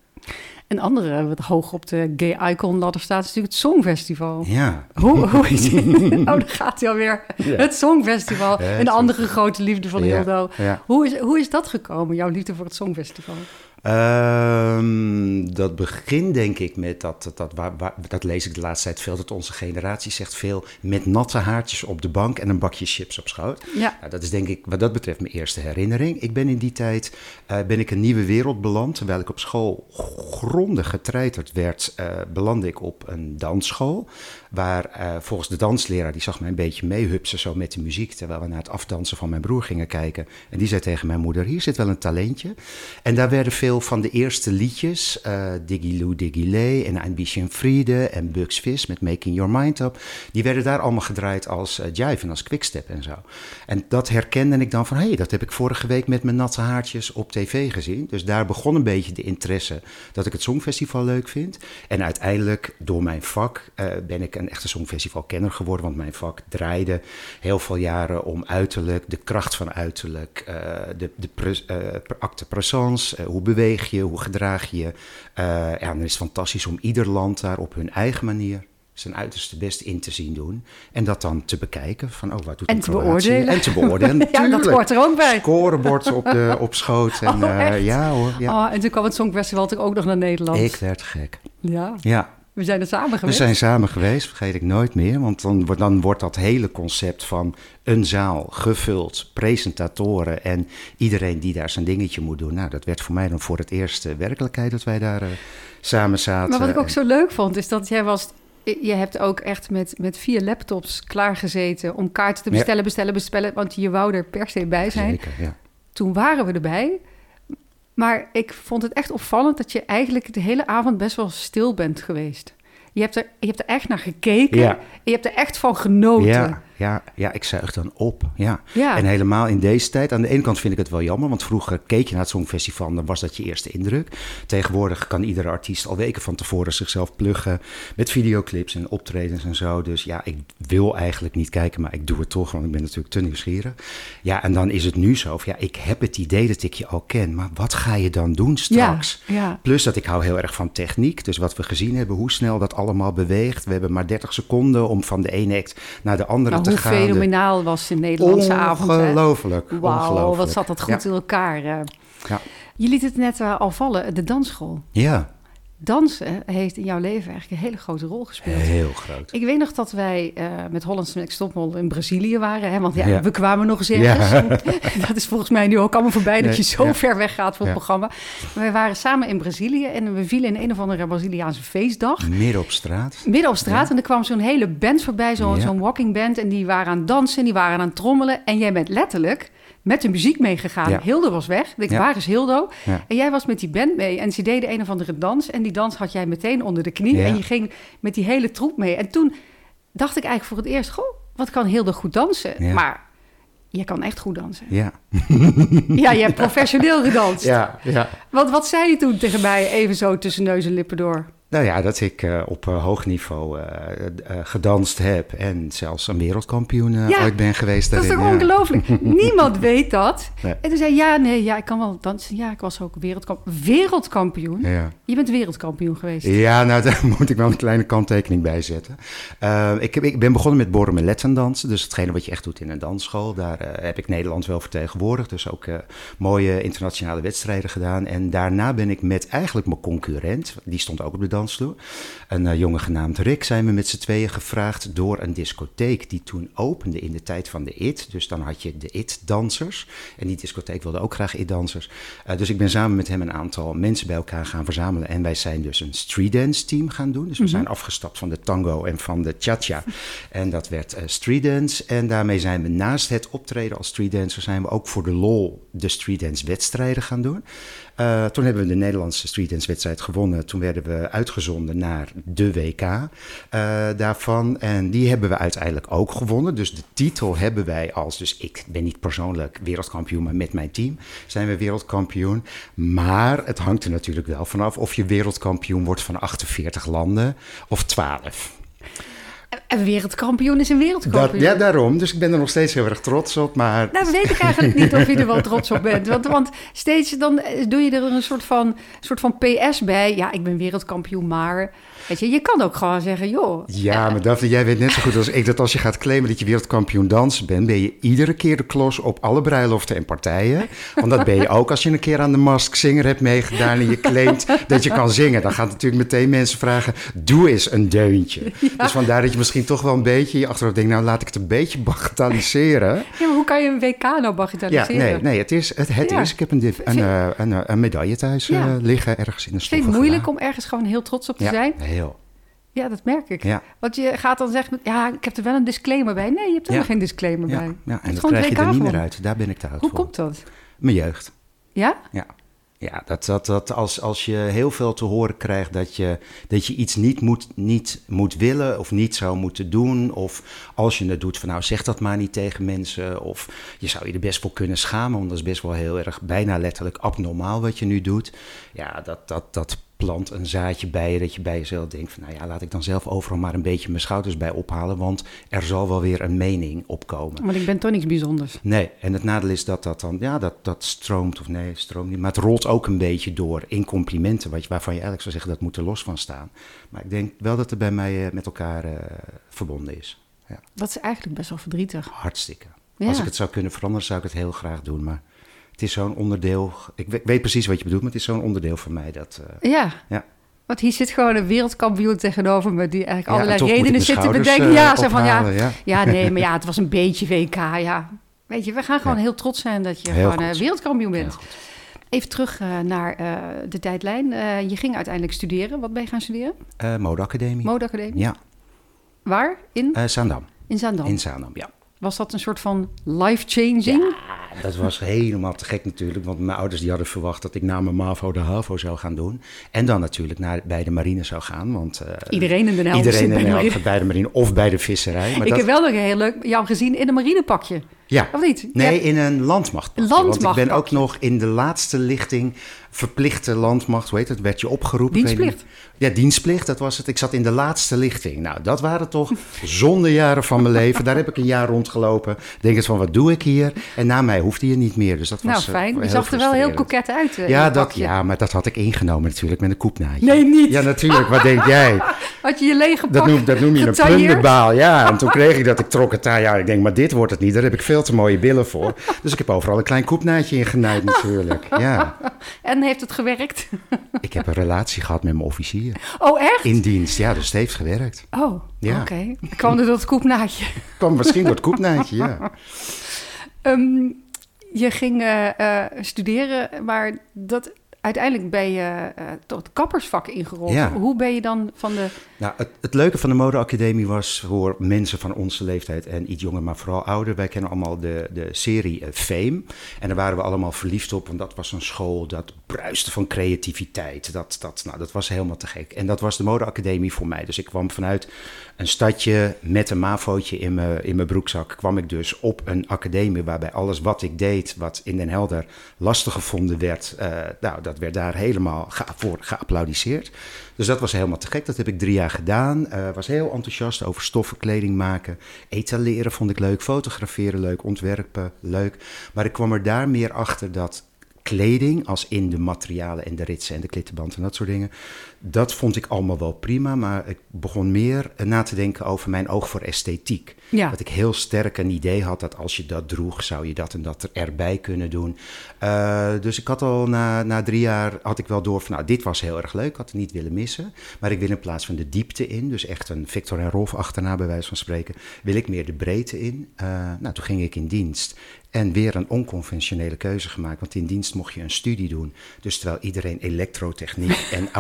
Een andere wat hoog op de gay icon ladder staat is natuurlijk het Songfestival. Ja. Hoe, hoe is (laughs) Oh, daar gaat hij alweer. Ja. Het Songfestival, Het een andere grote liefde van Ja, Hildo. ja. Hoe, is, hoe is dat gekomen, jouw liefde voor het Songfestival? Ehm, dat begint denk ik met dat, dat, dat, waar, waar- dat lees ik de laatste tijd veel, dat onze generatie zegt veel met natte haartjes op de bank en een bakje chips op schoot. Ja, Nou, dat is denk ik wat dat betreft mijn eerste herinnering. Ik ben in die tijd eh, ben ik een nieuwe wereld beland. Terwijl ik op school grondig getreiterd werd, eh, belandde ik op een dansschool. Waar eh, volgens de dansleraar, die zag mij een beetje meehupsen zo met de muziek. Terwijl we naar het afdansen van mijn broer gingen kijken. En die zei tegen mijn moeder, hier zit wel een talentje. En daar werden veel van de eerste liedjes, eh Diggy Lou Diggy Lay en bisschen Friede en Bugs Fizz met Making Your Mind Up. Die werden daar allemaal gedraaid als eh, jive en als quickstep en zo. En dat herkende ik dan van, hé, hey, dat heb ik vorige week met mijn natte haartjes op tv gezien. Dus daar begon een beetje de interesse dat ik het Songfestival leuk vind. En uiteindelijk, door mijn vak, ben ik een echte Songfestival-kenner geworden. Want mijn vak draaide heel veel jaren om uiterlijk, de kracht van uiterlijk, eh, de, de pre, eh, acte présence, eh, hoe beweeg je, hoe gedraag je. Ja, en dan is het fantastisch om ieder land daar op hun eigen manier zijn uiterste best in te zien doen. En dat dan te bekijken van, oh, wat doet En te Kroatië? beoordelen. En te beoordelen, (laughs) ja dat hoort er ook bij. Scorebord op, de, (laughs) op schoot. En, Oh, ja hoor, ja. Oh, en toen kwam het Songfestival natuurlijk ook nog naar Nederland. Ik werd gek. Ja, Ja, we zijn er samen we geweest. zijn samen geweest, vergeet ik nooit meer. Want dan, wordt- dan wordt dat hele concept van een zaal gevuld, presentatoren en iedereen die daar zijn dingetje moet doen. Nou, dat werd voor mij dan voor het eerst eh, werkelijkheid dat wij daar eh, samen zaten. Maar wat ik ook En- zo leuk vond, is dat jij was... Je hebt ook echt met, met vier laptops klaargezeten om kaarten te bestellen, bestellen, bestellen. Want je wou er per se bij zijn. Zeker, ja. Toen waren we erbij. Maar ik vond het echt opvallend dat je eigenlijk de hele avond best wel stil bent geweest. Je hebt er, je hebt er echt naar gekeken. Ja. Je hebt er echt van genoten. Ja, ja, ja, ik zuig dan op. Ja. Ja. En helemaal in deze tijd. Aan de ene kant vind ik het wel jammer, want vroeger keek je naar het Songfestival dan was dat je eerste indruk. Tegenwoordig kan iedere artiest al weken van tevoren zichzelf pluggen met videoclips en optredens en zo. Dus ja, ik wil eigenlijk niet kijken, maar ik doe het toch, want ik ben natuurlijk te nieuwsgierig. Ja, en dan is het nu zo, van, ja, ik heb het idee dat ik je al ken, maar wat ga je dan doen straks? Ja, ja. Plus dat ik hou heel erg van techniek. Dus wat we gezien hebben, hoe snel dat allemaal beweegt. We hebben maar 30 seconden om van de ene act naar de andere Nou, te hoe fenomenaal was de Nederlandse avond. hè? Ongelooflijk. Wauw, wat zat dat goed Ja. in elkaar. eh. Ja. Je liet het net eh, al vallen, de dansschool. Ja, Dansen heeft in jouw leven eigenlijk een hele grote rol gespeeld. heel groot. Ik weet nog dat wij eh, met Hollandse Next Topmodel in Brazilië waren. Hè? Want ja, Ja. we kwamen nog eens ergens. Ja. (laughs) dat is volgens mij nu ook allemaal voorbij, dat je zo ver weg gaat voor het programma. Maar wij waren samen in Brazilië en we vielen in een of andere Braziliaanse feestdag. Midden op straat. Midden op straat en er kwam zo'n hele band voorbij, zo'n zo'n walking band. En die waren aan het dansen, die waren aan het trommelen. En jij bent letterlijk met de muziek meegegaan. Ja. Hildo was weg. Ik Ja. waar is Hildo? Ja. En jij was met die band mee en ze deden een of andere dans. En die dans had jij meteen onder de knie. En je ging met die hele troep mee. En toen dacht ik eigenlijk voor het eerst, goh, wat kan Hildo goed dansen? Maar je kan echt goed dansen. Ja. (laughs) Ja, je hebt professioneel gedanst. Ja, ja. Wat, wat zei je toen tegen mij, even zo tussen neus en lippen door? Nou ja, dat ik eh, op eh, hoog niveau eh, gedanst heb en zelfs een wereldkampioen Ja, ooit ben geweest. Dat is toch daarin, ja. ongelooflijk? (laughs) Niemand weet dat. Nee. En toen zei ja, nee, ja, ik kan wel dansen. Ja, ik was ook wereldkamp wereldkampioen. Ja. Je bent wereldkampioen geweest. Ja, nou (laughs) daar moet ik wel een kleine kanttekening bij zetten. Ik, heb, ik ben begonnen met borren dansen. Dus hetgene wat je echt doet in een dansschool. Daar heb ik Nederland wel vertegenwoordigd. Dus ook mooie internationale wedstrijden gedaan. En daarna ben ik met eigenlijk mijn concurrent, die stond ook op de dansvloer. Een eh, jongen genaamd Rick zijn we met z'n tweeën gevraagd door een discotheek die toen opende in de tijd van de IT. Dus dan had je de IT-dansers. En die discotheek wilde ook graag IT-dansers. Eh, dus ik ben samen met hem een aantal mensen bij elkaar gaan verzamelen. En wij zijn dus een street dance team gaan doen. Dus we zijn afgestapt van de tango en van de cha-cha. En dat werd eh, street dance. En daarmee zijn we naast het optreden als street dancer... zijn we ook voor de lol de street dance wedstrijden gaan doen. Toen hebben we de Nederlandse street dance wedstrijd gewonnen. Toen werden we uitgezonden naar de WK eh, daarvan. En die hebben we uiteindelijk ook gewonnen. Dus de titel hebben wij als... Dus ik ben niet persoonlijk wereldkampioen, maar met mijn team zijn we wereldkampioen. Maar het hangt er natuurlijk wel vanaf of je wereldkampioen wordt van 48 landen of 12. Een wereldkampioen is een Dat, wereldkampioen. ja, daarom. Dus ik ben er nog steeds heel erg trots op. Maar Nou, weet ik eigenlijk niet of je er wel trots op bent. Want, want steeds dan eh, doe je er een soort van, soort van PS bij. Ja, ik ben wereldkampioen, maar... Weet je, je kan ook gewoon zeggen, joh... Ja, maar Daphne, jij weet net zo goed als ik dat als je gaat claimen dat je wereldkampioen dansen bent, ben je iedere keer de klos op alle bruiloften en partijen. Want dat ben je ook als je een keer aan de Mask Singer hebt meegedaan en je claimt dat je kan zingen. Dan gaan natuurlijk meteen mensen vragen, doe eens een deuntje. Dus vandaar dat je misschien toch wel een beetje je achterhoofd denkt, nou laat ik het een beetje (laughs) bagatelliseren. Ja, maar hoe kan je een WK nou Ja, bagatelliseren? nee, nee het is, het, het Ja. is. Ik heb een, een, eh, een, eh, een medaille thuis eh, Ja. liggen, ergens in de je het moeilijk gewaar. om ergens gewoon heel trots op te ja, zijn? Ja, dat merk ik. Ja. Want je gaat dan zeggen, ja, ik heb er wel een disclaimer bij. Nee, je hebt er Ja. nog geen disclaimer Ja, bij. ja, en dat krijg je er niet meer uit. Daar ben ik te oud Hoe voor. komt dat? Mijn jeugd. Ja? Ja, ja dat, dat, dat als, als je heel veel te horen krijgt dat je, dat je iets niet moet, niet moet willen of niet zou moeten doen. Of als je het doet, van nou zeg dat maar niet tegen mensen. Of je zou je er best voor kunnen schamen, want dat is best wel heel erg bijna letterlijk abnormaal wat je nu doet. Ja, dat, dat, dat plant een zaadje bij je dat je bij jezelf denkt van nou ja, laat ik dan zelf overal maar een beetje mijn schouders bij ophalen. Want er zal wel weer een mening opkomen. Want ik ben toch niks bijzonders. Nee, en het nadeel is dat dat dan, ja, dat, dat stroomt of nee, stroomt niet. Maar het rolt ook een beetje door in complimenten, wat waarvan je eigenlijk zou zeggen dat moet er los van staan. Maar ik denk wel dat het bij mij eh, met elkaar eh, verbonden is. Ja, Dat is eigenlijk best wel verdrietig. hartstikke. Ja. Als ik het zou kunnen veranderen, zou ik het heel graag doen. Maar het is zo'n onderdeel, ik weet, precies wat je bedoelt, maar het is zo'n onderdeel van mij dat... eh, Ja. ja. Want hier zit gewoon een wereldkampioen tegenover me... die eigenlijk Ja, allerlei redenen zit te bedenken. eh, ja, zo van ja, ja. ja, nee, maar ja, (laughs) het was een beetje WK, ja. Weet je, we gaan gewoon heel trots zijn dat je Heel gewoon eh, wereldkampioen bent. Even terug eh, naar eh, de tijdlijn. Eh, je ging uiteindelijk studeren. Wat ben je gaan studeren? Eh, Modeacademie. Modeacademie. Ja, Waar? In? eh Zaandam. In Zaandam. In Zaandam, ja. Was dat een soort van life-changing? Dat was helemaal te gek natuurlijk. Want mijn ouders die hadden verwacht dat ik na mijn MAVO de HAVO zou gaan doen. En dan natuurlijk naar, bij de marine zou gaan. Want, eh, Iedereen in Den Helder Iedereen in de Den bij de marine of bij de visserij. Maar ik dat, heb wel nog heel leuk jou gezien in een marinepakje. Ja. Of niet? Nee, Ja. in een landmacht. Een Want ik ben ook nog in de laatste lichting verplichte landmacht. Hoe heet het? Werd je opgeroepen? Weet Dienstplicht. Ja, dienstplicht, dat was het. Ik zat in de laatste lichting. Nou, dat waren toch (laughs) zondejaren van mijn leven. Daar heb ik een jaar rondgelopen. Denk eens van, wat doe ik hier? En na mij hoefde je niet meer. Dus dat was Nou, fijn. Je zag er wel heel koket uit. eh, Ja, dat ja, maar dat had ik ingenomen natuurlijk met een koepnaadje. Nee, niet. Ja, natuurlijk. Wat denk jij? (laughs) Had je je lege pak Dat noem, dat noem je een plunderbaal. Ja, en toen kreeg ik dat. Ik trok het daar. Ja, ik denk, maar dit wordt het niet. Daar heb ik veel te mooie billen voor. (laughs) Dus ik heb overal een klein koepnaadje in genaaid natuurlijk. (laughs) Ja. En heeft het gewerkt? (laughs) Ik heb een relatie gehad met mijn officier. Oh, echt? In dienst. Ja, dus het heeft gewerkt. Oh, Ja. oké. Ik kwam er door het koepnaadje. Kwam misschien door het koepnaadje, ja. Ehm, je ging eh, eh, studeren, maar dat uiteindelijk ben je uh, tot het kappersvak ingerold. Ja. Hoe ben je dan van de... Nou, het, het leuke van de modeacademie was voor mensen van onze leeftijd en iets jonger, maar vooral ouder. Wij kennen allemaal de, de serie uh, Fame. En daar waren we allemaal verliefd op, want dat was een school dat bruiste van creativiteit. Dat, dat, nou, dat was helemaal te gek. En dat was de modeacademie voor mij. Dus ik kwam vanuit een stadje met een mafootje in mijn, in mijn broekzak, kwam ik dus op een academie waarbij alles wat ik deed, wat in Den Helder lastig gevonden werd, uh, nou, dat werd daar helemaal ga voor geapplaudiseerd. Dus dat was helemaal te gek. Dat heb ik drie jaar gedaan. Uh, was heel enthousiast over stoffen, kleding maken. Etaleren vond ik leuk. Fotograferen leuk. Ontwerpen leuk. Maar ik kwam er daar meer achter dat kleding, als in de materialen en de ritsen en de klittenband en dat soort dingen. Dat vond ik allemaal wel prima, maar ik begon meer na te denken over mijn oog voor esthetiek. Ja. Dat ik heel sterk een idee had dat als je dat droeg, zou je dat en dat er erbij kunnen doen. Uh, dus ik had al na, na drie jaar, had ik wel door van, nou, dit was heel erg leuk, ik had het niet willen missen. Maar ik wil in plaats van de diepte in, dus echt een Victor en Rolf achterna bij wijze van spreken, wil ik meer de breedte in. Uh, nou, toen ging ik in dienst. En weer een onconventionele keuze gemaakt. Want in dienst mocht je een studie doen. Dus terwijl iedereen elektrotechniek (laughs) en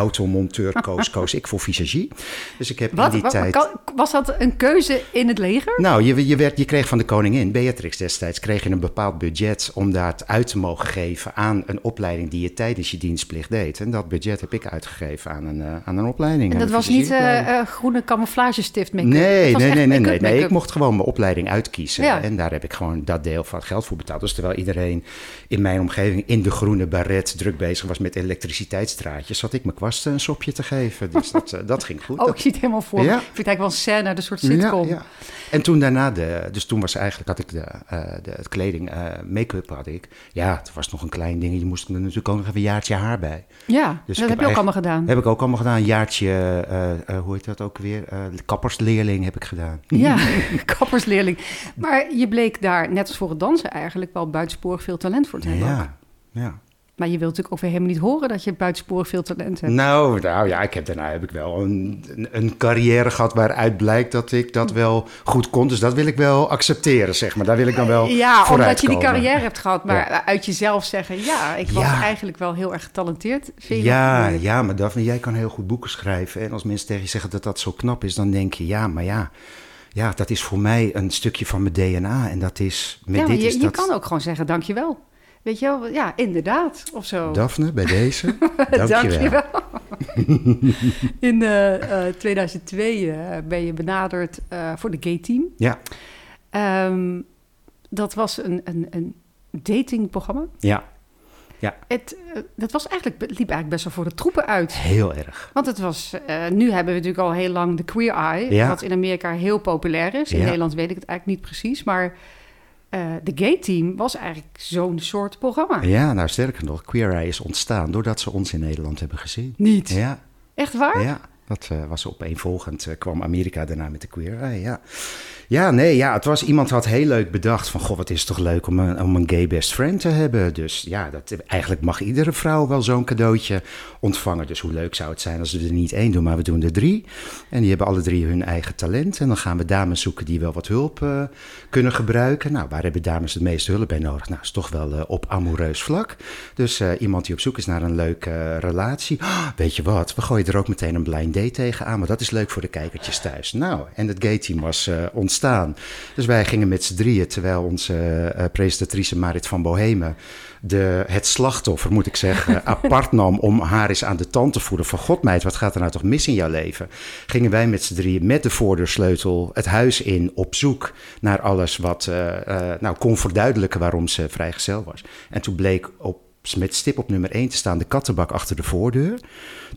automonteur koos, (laughs) koos ik voor visagie. Dus ik heb wat, in die wat, tijd... Was dat een keuze in het leger? Nou, je, je, werd, je kreeg van de koningin, Beatrix destijds, kreeg je een bepaald budget om daar uit te mogen geven aan een opleiding die je tijdens je dienstplicht deed. En dat budget heb ik uitgegeven aan een, uh, aan een opleiding. En dat was niet uh, groene camouflagestift make Nee, nee, nee, nee, nee, nee. Ik mocht gewoon mijn opleiding uitkiezen. Ja. En daar heb ik gewoon dat deel van geld voor betaald. Dus terwijl iedereen in mijn omgeving in de groene baret druk bezig was met elektriciteitsdraadjes, zat ik mijn kwasten een sopje te geven. Dus (laughs) dat, uh, dat ging goed. Oh, ik zie het helemaal voor. Ja. Ik vind het eigenlijk wel een scène, een soort sitcom. Ja, ja. En toen daarna, de, dus toen was eigenlijk, had ik de, uh, de het kleding, uh, make-up had ik. Ja, het was nog een klein ding. Je moest er natuurlijk ook nog even een jaartje haar bij. Ja, dus dat heb je ook allemaal gedaan. Heb ik ook allemaal gedaan. Een jaartje, uh, hoe heet dat ook weer? kappersleerling heb ik gedaan. Ja, (laughs) (laughs) kappersleerling. Maar je bleek daar, net als voor het dansen eigenlijk, wel buitensporig veel talent voor te hebben. Ja, ja. Maar je wilt natuurlijk ook weer helemaal niet horen dat je buitensporig veel talent hebt. Nou, nou ja, ik heb, daarna heb ik wel een, een, een, carrière gehad waaruit blijkt dat ik dat wel goed kon. Dus dat wil ik wel accepteren, zeg maar. Daar wil ik dan wel Ja, omdat je die carrière hebt gehad. Maar Ja. uit jezelf zeggen, ja, ik was Ja. eigenlijk wel heel erg getalenteerd. Vind je Ja, ja, maar Daphne, jij kan heel goed boeken schrijven. En als mensen tegen je zeggen dat dat zo knap is, dan denk je, ja, maar ja, ja dat is voor mij een stukje van mijn DNA. En dat is, met Ja, dit je, is je kan ook gewoon zeggen, dankjewel. Weet je wel, ja, inderdaad, of zo. Daphne, bij deze, (laughs) dankjewel. Dankjewel. (laughs) In eh, eh, 2002 eh, ben je benaderd eh, voor de Gay Team. Ja, Ehm, dat was een, een, een datingprogramma. ja, Het, eh, dat was eigenlijk, het liep eigenlijk best wel voor de troepen uit. heel erg. Want het was, eh, nu hebben we natuurlijk al heel lang de Queer Eye, Ja. wat in Amerika heel populair is. In Ja. Nederland weet ik het eigenlijk niet precies, maar eh, de Gay Team was eigenlijk zo'n soort programma. Ja, nou sterker nog, Queer Eye is ontstaan doordat ze ons in Nederland hebben gezien. Niet. Ja, Echt waar? ja. Dat eh, was opeenvolgend, eh, kwam Amerika daarna met de Queer ja. Ja, nee, ja, het was, iemand had heel leuk bedacht van, goh, wat is toch leuk om een, om een gay best friend te hebben. Dus ja, dat, eigenlijk mag iedere vrouw wel zo'n cadeautje ontvangen. Dus hoe leuk zou het zijn als we er niet één doen, maar we doen er drie. En die hebben alle drie hun eigen talent. En dan gaan we dames zoeken die wel wat hulp eh, kunnen gebruiken. Nou, waar hebben dames het meeste hulp bij nodig? Nou, is toch wel op amoureus vlak. Dus iemand die op zoek is naar een leuke relatie. Ah, weet je wat, we gooien er ook meteen een blind date tegenaan. Maar dat is leuk voor de kijkertjes thuis. Nou, en het gay team was eh, ontstaan. Dus wij gingen met z'n drieën, terwijl onze eh, presentatrice Marit van Bohemen de, het slachtoffer, moet ik zeggen, (laughs) apart nam om haar eens aan de tand te voeden. Van god meid, wat gaat er nou toch mis in jouw leven? Gingen wij met z'n drieën met de voordeursleutel het huis in op zoek naar alles wat eh, nou, kon verduidelijken waarom ze vrijgezel was. En toen bleek op met stip op nummer 1 te staan de kattenbak achter de voordeur.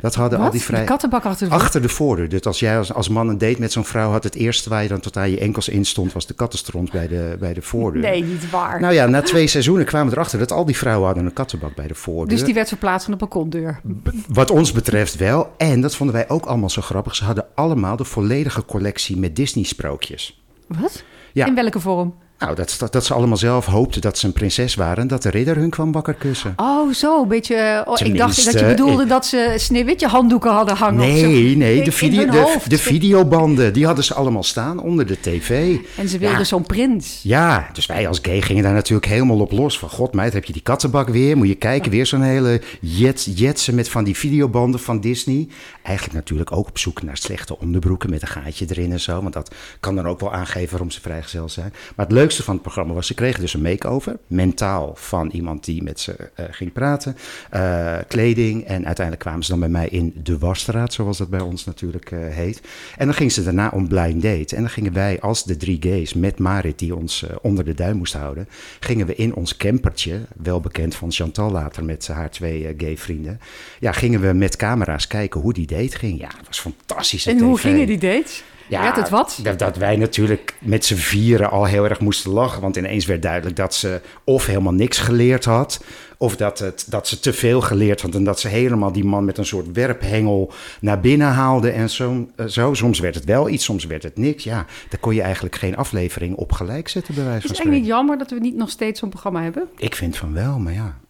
Dat hadden al die vrij... De kattenbak achter de Achter de voordeur. Dus als jij als, als man een date met zo'n vrouw had, het eerste waar je dan tot aan je enkels in stond, was de kattenstront bij de, bij de voordeur. Nee, niet waar. Nou ja, na twee seizoenen kwamen we erachter dat al die vrouwen hadden een kattenbak bij de voordeur. dus die werd verplaatst van de balkondeur. Wat ons betreft wel. En dat vonden wij ook allemaal zo grappig. Ze hadden allemaal de volledige collectie met Disney-sprookjes. Wat? Ja. In welke vorm? Nou, dat, dat, dat ze allemaal zelf hoopten dat ze een prinses waren... en dat de ridder hun kwam wakker kussen. Oh, zo, een beetje... Oh, ik dacht dat je bedoelde ik- dat ze Sneeuwwitje handdoeken hadden hangen. of zo. Nee, nee, de, video, de, de videobanden, die hadden ze allemaal staan onder de tv. En ze wilden Ja. zo'n prins. Ja, dus wij als gay gingen daar natuurlijk helemaal op los. Van god meid, heb je die kattenbak weer? Moet je kijken, weer zo'n hele jet, jetsen met van die videobanden van Disney. Eigenlijk natuurlijk ook op zoek naar slechte onderbroeken met een gaatje erin en zo. Want dat kan dan ook wel aangeven waarom ze vrijgezel zijn. Maar het leukste van het programma was, ze kregen dus een make-over. Mentaal van iemand die met ze eh, ging praten. Eh, kleding en uiteindelijk kwamen ze dan bij mij in de wasstraat, zoals dat bij ons natuurlijk eh, heet. En dan ging ze daarna om blind date. En dan gingen wij als de drie gays met Marit, die ons onder de duim moest houden, gingen we in ons campertje, wel bekend van Chantal later met haar twee gay vrienden, ja, gingen we met camera's kijken hoe die date ging. Ja, het was fantastisch. En hoe gingen die dates? Werd het wat? Dat, dat wij natuurlijk met z'n vieren al heel erg moesten lachen. Want ineens werd duidelijk dat ze of helemaal niks geleerd had. Of dat, het, dat ze te veel geleerd had. En dat ze helemaal die man met een soort werphengel naar binnen haalde. En zo, eh, zo. Soms werd het wel iets, soms werd het niks. Ja, daar kon je eigenlijk geen aflevering op gelijk zetten, bij wijze Is van het eigenlijk spreken. niet jammer dat we niet nog steeds zo'n programma hebben? Ik vind van wel, maar ja.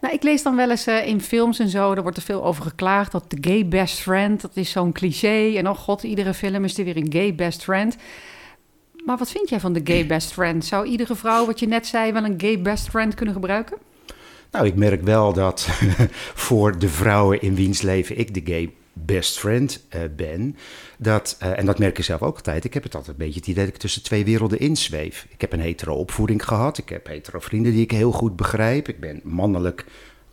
Nou, ik lees dan wel eens eh, in films en zo, daar wordt er veel over geklaagd. Dat de gay best friend, dat is zo'n cliché. En oh god, iedere film is er weer een gay best friend. Maar wat vind jij van de gay best friend? Zou iedere vrouw, wat je net zei, wel een gay best friend kunnen gebruiken? Nou, ik merk wel dat (laughs) voor de vrouwen in wiens leven ik de gay best friend eh, ben, dat, eh, en dat merk ik zelf ook altijd, ik heb het altijd een beetje het idee dat ik tussen twee werelden insweef. Ik heb een hetero opvoeding gehad, ik heb hetero vrienden die ik heel goed begrijp, ik ben mannelijk,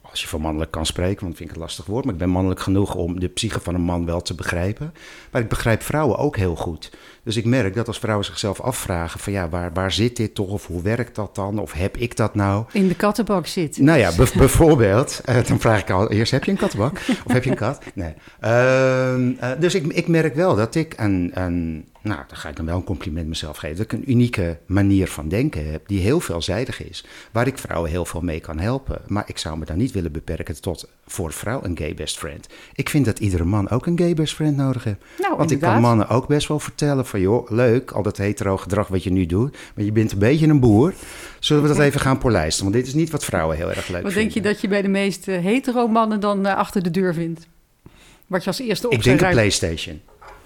als je van mannelijk kan spreken, want dat vind ik een lastig woord, maar ik ben mannelijk genoeg om de psyche van een man wel te begrijpen. Maar ik begrijp vrouwen ook heel goed. Dus ik merk dat als vrouwen zichzelf afvragen van ja, waar, waar zit dit toch, of hoe werkt dat dan, of heb ik dat nou? In de kattenbak zit. Nou ja, bij- bijvoorbeeld, eh, dan vraag ik al eerst, heb je een kattenbak? Of heb je een kat? Nee. Ehm, eh, dus ik, ik merk wel dat ik een, een, nou, dan ga ik dan wel een compliment mezelf geven, dat ik een unieke manier van denken heb, die heel veelzijdig is, waar ik vrouwen heel veel mee kan helpen. Maar ik zou me dan niet willen beperken tot voor vrouw een gay best friend. Ik vind dat iedere man ook een gay best friend nodig heeft. Nou, Want ik kan mannen ook best wel vertellen van, joh, leuk, al dat hetero gedrag wat je nu doet, maar je bent een beetje een boer. Zullen we dat even gaan polijsten? Want dit is niet wat vrouwen heel erg leuk Wat vinden. denk je dat je bij de meeste hetero mannen dan eh, achter de deur vindt? Wat je als eerste op Ik denk een ruim- Playstation.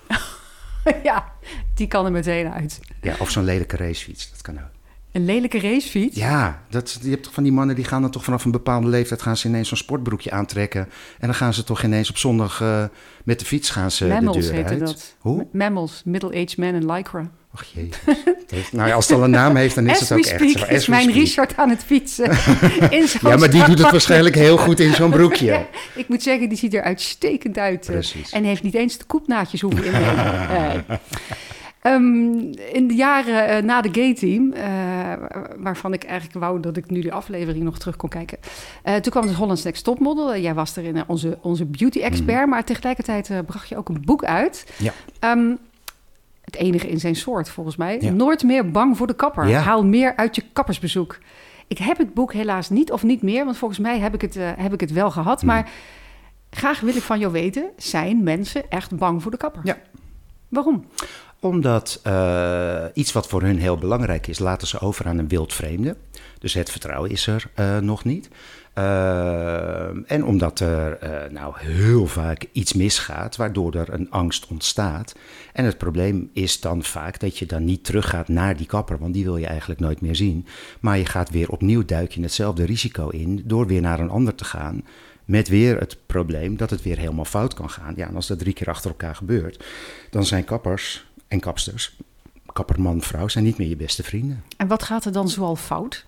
(laughs) ja, die kan er meteen uit. Ja, of zo'n lelijke racefiets, dat kan ook. Een lelijke racefiets? Ja, dat, je hebt toch van die mannen die gaan dan toch vanaf een bepaalde leeftijd gaan ze ineens zo'n sportbroekje aantrekken. En dan gaan ze toch ineens op zondag eh, met de fiets gaan ze Mammals de deur uit. dat. Hoe? Mammals, middle-aged men in lycra. Het heeft- nou ja, als het al een naam heeft, dan is (laughs) het ook speak echt zo. is mijn speak. Richard aan het fietsen. (laughs) in Ja, maar die doet het waarschijnlijk heel goed in zo'n broekje. (laughs) Ja, ik moet zeggen, die ziet er uitstekend uit. eh, Precies. En heeft niet eens de koepnaadjes hoeven innemen. Ehm, in de jaren eh, na de Gay Team, eh, waarvan ik eigenlijk wou dat ik nu de aflevering nog terug kon kijken. eh, toen kwam het Holland's Next Topmodel. Jij was erin onze, onze beauty expert, maar tegelijkertijd bracht je ook een boek uit. Mhm. Ja. Ehm, het enige in zijn soort, volgens mij. Ja. Nooit meer bang voor de kapper. Ja. Haal meer uit je kappersbezoek. Ik heb het boek helaas niet of niet meer, want volgens mij heb ik het, heb ik het wel gehad. Hmm. Maar graag wil ik van jou weten, zijn mensen echt bang voor de kapper? Ja. Waarom? Omdat eh, iets wat voor hun heel belangrijk is, laten ze over aan een wildvreemde. Dus het vertrouwen is er eh, nog niet. Eh, en omdat er nou heel vaak iets misgaat, waardoor er een angst ontstaat. En het probleem is dan vaak dat je dan niet teruggaat naar die kapper, want die wil je eigenlijk nooit meer zien. Maar je gaat weer opnieuw duik je hetzelfde risico in door weer naar een ander te gaan. Met weer het probleem dat het weer helemaal fout kan gaan. Ja, en als dat drie keer achter elkaar gebeurt, dan zijn kappers en kapsters, kapperman, vrouw, zijn niet meer je beste vrienden. En wat gaat er dan zoal fout?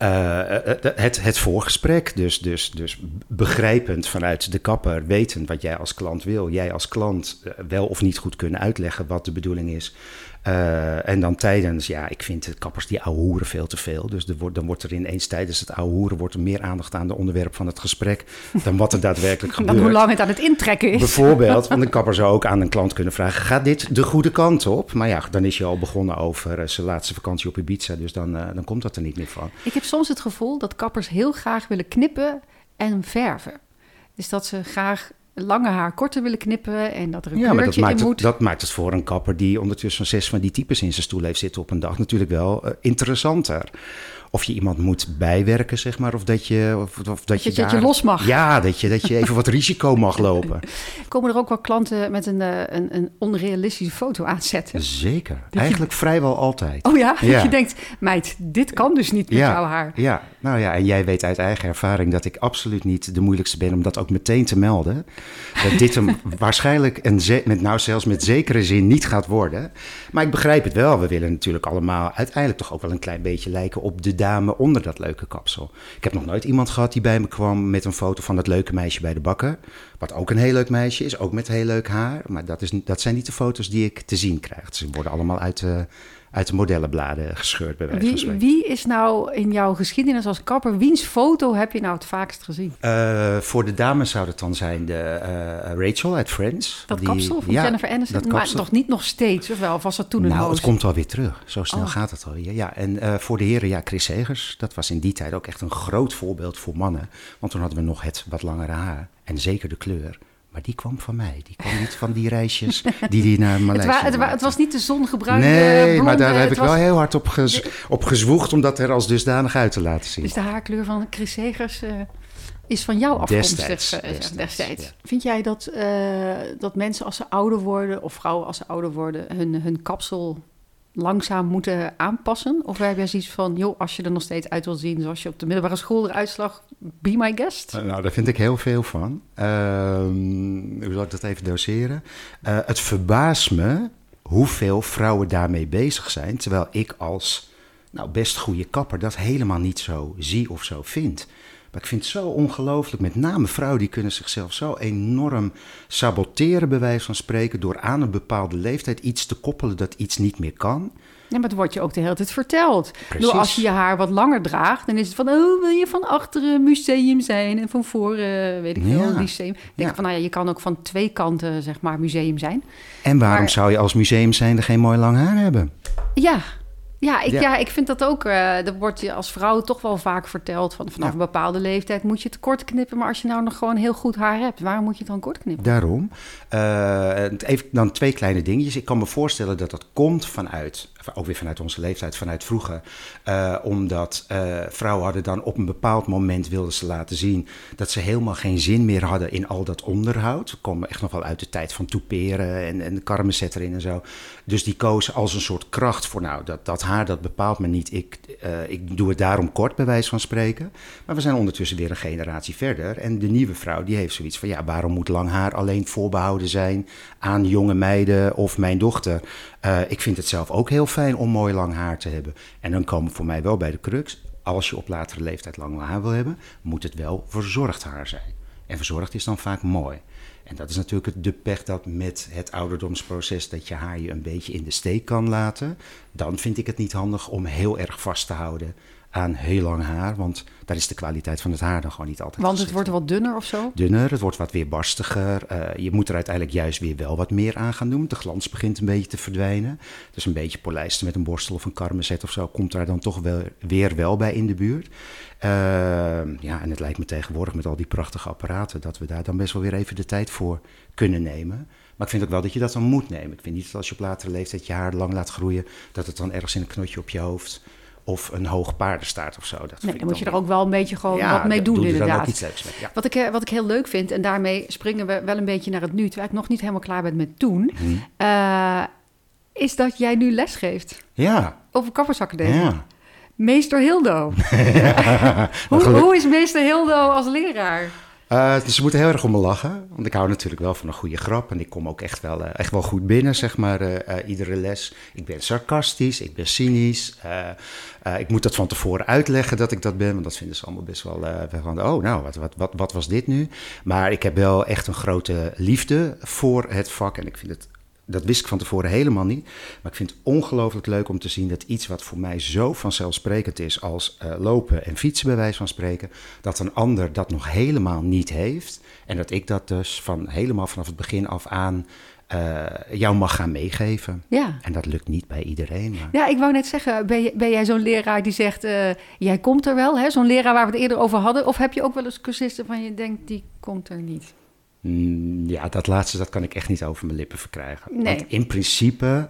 Eh, eh, het, het voorgesprek, dus, dus, dus begrijpend vanuit de kapper, wetend wat jij als klant wil. Jij als klant eh, wel of niet goed kunnen uitleggen wat de bedoeling is. Eh, en dan tijdens, ja, ik vind de kappers die ouwe hoeren veel te veel. Dus er wordt, dan wordt er ineens tijdens het ouwe hoeren wordt er meer aandacht aan de onderwerp van het gesprek dan wat er daadwerkelijk (laughs) Dan gebeurt. hoe lang het aan het intrekken is. Bijvoorbeeld, want een kapper zou ook aan een klant kunnen vragen: gaat dit de goede kant op? Maar ja, dan is je al begonnen over eh, zijn laatste vakantie op Ibiza, dus dan, eh, dan komt dat er niet meer van. Ik heb soms het gevoel dat kappers heel graag willen knippen en verven. Dus dat ze graag lange haar korter willen knippen en dat er een Ja, maar dat kleurtje maakt, in het, moet. dat maakt het voor een kapper die ondertussen zes van die types in zijn stoel heeft zitten op een dag natuurlijk wel eh, interessanter. Of je iemand moet bijwerken, zeg maar, of dat je, of, of dat Dat je, dat los mag. Ja, dat je, dat je even wat risico mag (laughs) lopen. Komen er ook wel klanten met een, eh, een, een onrealistische foto aanzetten? Zeker. Eigenlijk vrijwel altijd. Oh ja? Ja. Dat je denkt, meid, dit kan dus niet met jouw haar. Ja, nou ja, en jij weet uit eigen ervaring dat ik absoluut niet de moeilijkste ben om dat ook meteen te melden. Dat dit hem (laughs) waarschijnlijk ze- met, nou zelfs met zekere zin niet gaat worden. Maar ik begrijp het wel. We willen natuurlijk allemaal uiteindelijk toch ook wel een klein beetje lijken op de dame onder dat leuke kapsel. Ik heb nog nooit iemand gehad die bij me kwam met een foto van dat leuke meisje bij de bakker. Wat ook een heel leuk meisje is, ook met heel leuk haar. Maar dat, is, dat zijn niet de foto's die ik te zien krijg. Ze worden allemaal uit de, uit de modellenbladen gescheurd bij wijze van Wie, spreken. wie is nou in jouw geschiedenis als kapper, wiens foto heb je nou het vaakst gezien? Eh, voor de dames zou het dan zijn de eh, Rachel uit Friends. Dat Die- kapsel van ja, Jennifer Aniston? dat Maar toch niet nog steeds, of wel? Of was dat toen een Nou, hoos? het komt alweer terug. Zo snel Oh. gaat het alweer. Ja, en eh, voor de heren, ja, Chris Segers. Dat was in die tijd ook echt een groot voorbeeld voor mannen. Want toen hadden we nog het wat langere haar. En zeker de kleur. Maar die kwam van mij. Die kwam niet van die reisjes (laughs) die die naar het, Maleisië wa- het, wa- het was niet de zongebruikte Nee, blonde, maar daar heb ik was wel heel hard op, gez- op gezwoegd om dat er als dusdanig uit te laten zien. Dus de haarkleur van Chris Segers eh, is van jou afkomstig Destijds, eh, destijds, destijds. ja. Vind jij dat, eh, dat mensen als ze ouder worden, of vrouwen als ze ouder worden, hun, hun kapsel langzaam moeten aanpassen? Of heb jij zoiets van, joh, als je er nog steeds uit wil zien zoals je op de middelbare school eruit slag, be my guest? Eh, Nou, daar vind ik heel veel van. Ehm, hoe zal ik dat even doseren? Eh, het verbaast me hoeveel vrouwen daarmee bezig zijn, terwijl ik als nou, best goede kapper dat helemaal niet zo zie of zo vind. Maar ik vind het zo ongelooflijk, met name vrouwen die kunnen zichzelf zo enorm saboteren, bij wijze van spreken, door aan een bepaalde leeftijd iets te koppelen dat iets niet meer kan. Ja, maar het wordt je ook de hele tijd verteld. Precies. Door als je je haar wat langer draagt, dan is het van, oh, wil je van achteren museum zijn en van voren, weet ik veel, Ja. lyceum. Denk Ja. van, nou ja, je kan ook van twee kanten, zeg maar, museum zijn. En waarom Maar- zou je als museum zijnde geen mooi lang haar hebben? Ja. Ja ik, ja. Ja. ik vind dat ook. eh dat wordt je als vrouw toch wel vaak verteld. Van, vanaf Ja. een bepaalde leeftijd moet je het kort knippen. Maar als je nou nog gewoon heel goed haar hebt, waarom moet je het dan kort knippen? Daarom. Eh, even dan twee kleine dingetjes. Ik kan me voorstellen dat dat komt vanuit, ook weer vanuit onze leeftijd, vanuit vroeger. Eh, omdat eh, vrouwen hadden dan op een bepaald moment wilden ze laten zien dat ze helemaal geen zin meer hadden in al dat onderhoud. We komen echt nog wel uit de tijd van toeperen en, en de karmenzet erin en zo. Dus die kozen als een soort kracht voor, nou, dat, dat haar dat bepaalt me niet. Ik, eh, ik doe het daarom kort, bij wijze van spreken. Maar we zijn ondertussen weer een generatie verder. En de nieuwe vrouw die heeft zoiets van, ja, waarom moet lang haar alleen voorbehouden zijn aan jonge meiden of mijn dochter? Ik vind het zelf ook heel fijn om mooi lang haar te hebben. En dan komen we voor mij wel bij de crux. Als je op latere leeftijd lang haar wil hebben, moet het wel verzorgd haar zijn. En verzorgd is dan vaak mooi. En dat is natuurlijk de pech dat met het ouderdomsproces dat je haar je een beetje in de steek kan laten. Dan vind ik het niet handig om heel erg vast te houden aan heel lang haar. Want daar is de kwaliteit van het haar dan gewoon niet altijd Want het wordt wat dunner of zo. dunner, het wordt wat weerbarstiger. Eh, je moet er uiteindelijk juist weer wel wat meer aan gaan doen. De glans begint een beetje te verdwijnen. Dus een beetje polijsten met een borstel of een karmezet of zo... komt daar dan toch wel, weer wel bij in de buurt. Eh, ja, en het lijkt me tegenwoordig met al die prachtige apparaten... dat we daar dan best wel weer even de tijd voor kunnen nemen. Maar ik vind ook wel dat je dat dan moet nemen. Ik vind niet dat als je op latere leeftijd je haar lang laat groeien... dat het dan ergens in een knotje op je hoofd... of een hoog paardenstaart of zo. Dat vind Nee, dan moet je er ook wel een beetje gewoon Ja, wat mee doen, doe inderdaad. iets leuks mee. Ja. Wat ik, eh, wat ik heel leuk vind, en daarmee springen we wel een beetje naar het nu, terwijl ik nog niet helemaal klaar ben met toen, Hm. eh, is dat jij nu les geeft Ja, over kappersacademie. ja. Meester Hildo. (laughs) hoe is meester Hildo als leraar? Eh, dus ze moeten heel erg om me lachen. Want ik hou natuurlijk wel van een goede grap. En ik kom ook echt wel, eh, echt wel goed binnen, zeg maar, eh, iedere les. Ik ben sarcastisch, ik ben cynisch. ik moet dat van tevoren uitleggen dat ik dat ben. Want dat vinden ze allemaal best wel van... Oh, nou, wat, wat, wat, wat was dit nu? Maar ik heb wel echt een grote liefde voor het vak. En ik vind het... Dat wist ik van tevoren helemaal niet. Maar ik vind het ongelooflijk leuk om te zien dat iets wat voor mij zo vanzelfsprekend is als eh, lopen en fietsen, bij wijze van spreken, dat een ander dat nog helemaal niet heeft. En dat ik dat dus van helemaal vanaf het begin af aan eh, jou mag gaan meegeven. Ja. En dat lukt niet bij iedereen. Maar... Ja, ik wou net zeggen, ben, jij zo'n leraar die zegt, eh, jij komt er wel, hè? Zo'n leraar waar we het eerder over hadden. Of heb je ook wel eens cursisten van je denkt, die komt er niet? Mm, ja, dat laatste dat kan ik echt niet over mijn lippen verkrijgen. Nee. Want in principe,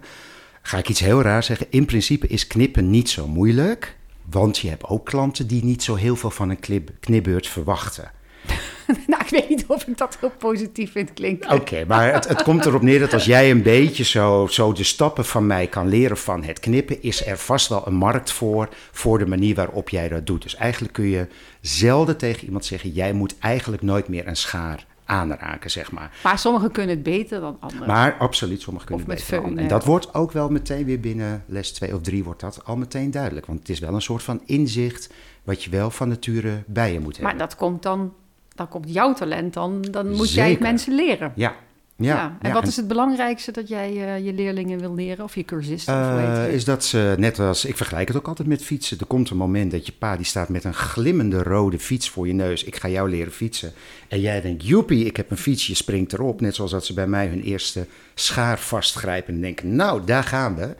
ga ik iets heel raar zeggen, in principe is knippen niet zo moeilijk. Want je hebt ook klanten die niet zo heel veel van een knip, knipbeurt verwachten. (laughs) nou, ik weet niet of ik dat heel positief vind klinken. Oké, maar het, het komt erop neer dat als jij een beetje zo, zo de stappen van mij kan leren van het knippen, is er vast wel een markt voor, voor de manier waarop jij dat doet. Dus eigenlijk kun je zelden tegen iemand zeggen, jij moet eigenlijk nooit meer een schaar aanraken, zeg maar. Maar sommigen kunnen het beter dan anderen. Maar absoluut, sommigen kunnen met beter dan. En dat wordt ook wel meteen weer binnen les 2 of 3 wordt dat al meteen duidelijk. Want het is wel een soort van inzicht wat je wel van nature bij je moet hebben. Maar dat komt dan, dan komt jouw talent dan, dan moet jij het mensen leren. Ja, ja. En ja, wat is het belangrijkste dat jij eh, je leerlingen wil leren of je cursisten? of het? is dat ze, net als, ik vergelijk het ook altijd met fietsen. Er komt een moment dat je pa, die staat met een glimmende rode fiets voor je neus. Ik ga jou leren fietsen. En jij denkt, joepie, ik heb een fiets, je springt erop. Net zoals dat ze bij mij hun eerste schaar vastgrijpen en denken, nou, daar gaan we.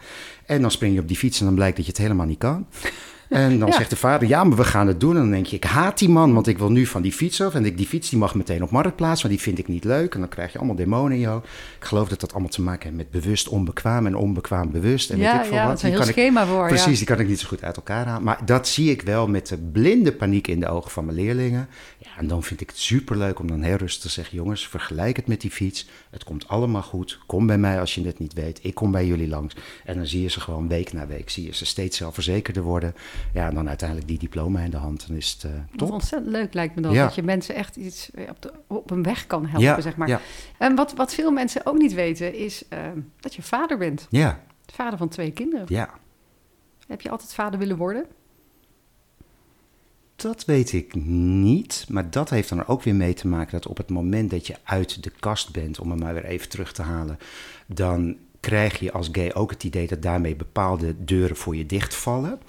En dan spring je op die fiets en dan blijkt dat je het helemaal niet kan. En dan Ja. zegt de vader, ja, maar we gaan het doen. En dan denk je, ik haat die man, want ik wil nu van die fiets af. En ik, die fiets die mag meteen op marktplaats, want die vind ik niet leuk. En dan krijg je allemaal demonen in jou. Ik geloof dat dat allemaal te maken heeft met bewust onbekwaam en onbekwaam bewust. En weet ja, ik veel ja, wat. dat is een Die heel kan ik- schema voor. Precies, Ja. die kan ik niet zo goed uit elkaar halen. Maar dat zie ik wel met de blinde paniek in de ogen van mijn leerlingen. Ja, en dan vind ik het superleuk om dan heel rustig te zeggen... jongens, vergelijk het met die fiets. Het komt allemaal goed. Kom bij mij als je het niet weet. Ik kom bij jullie langs. En dan zie je ze gewoon week na week. Zie je ze steeds zelfverzekerder worden. Ja, en dan uiteindelijk die diploma in de hand. Dan is het eh Wat top. ontzettend leuk lijkt me dat. Ja. Dat je mensen echt iets eh, op, de, op een weg kan helpen, Ja, zeg maar. ja. En wat, wat veel mensen ook niet weten, is eh, dat je vader bent. Ja, Vader van twee kinderen. ja. Heb je altijd vader willen worden? Dat weet ik niet, maar dat heeft dan er ook weer mee te maken dat op het moment dat je uit de kast bent, om hem maar weer even terug te halen, dan krijg je als gay ook het idee dat daarmee bepaalde deuren voor je dichtvallen.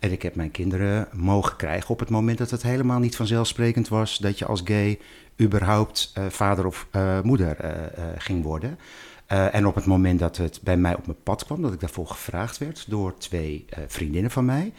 En ik heb mijn kinderen mogen krijgen op het moment dat het helemaal niet vanzelfsprekend was dat je als gay überhaupt eh, vader of eh, moeder eh, ging worden. En op het moment dat het bij mij op mijn pad kwam, dat ik daarvoor gevraagd werd door twee vriendinnen van mij,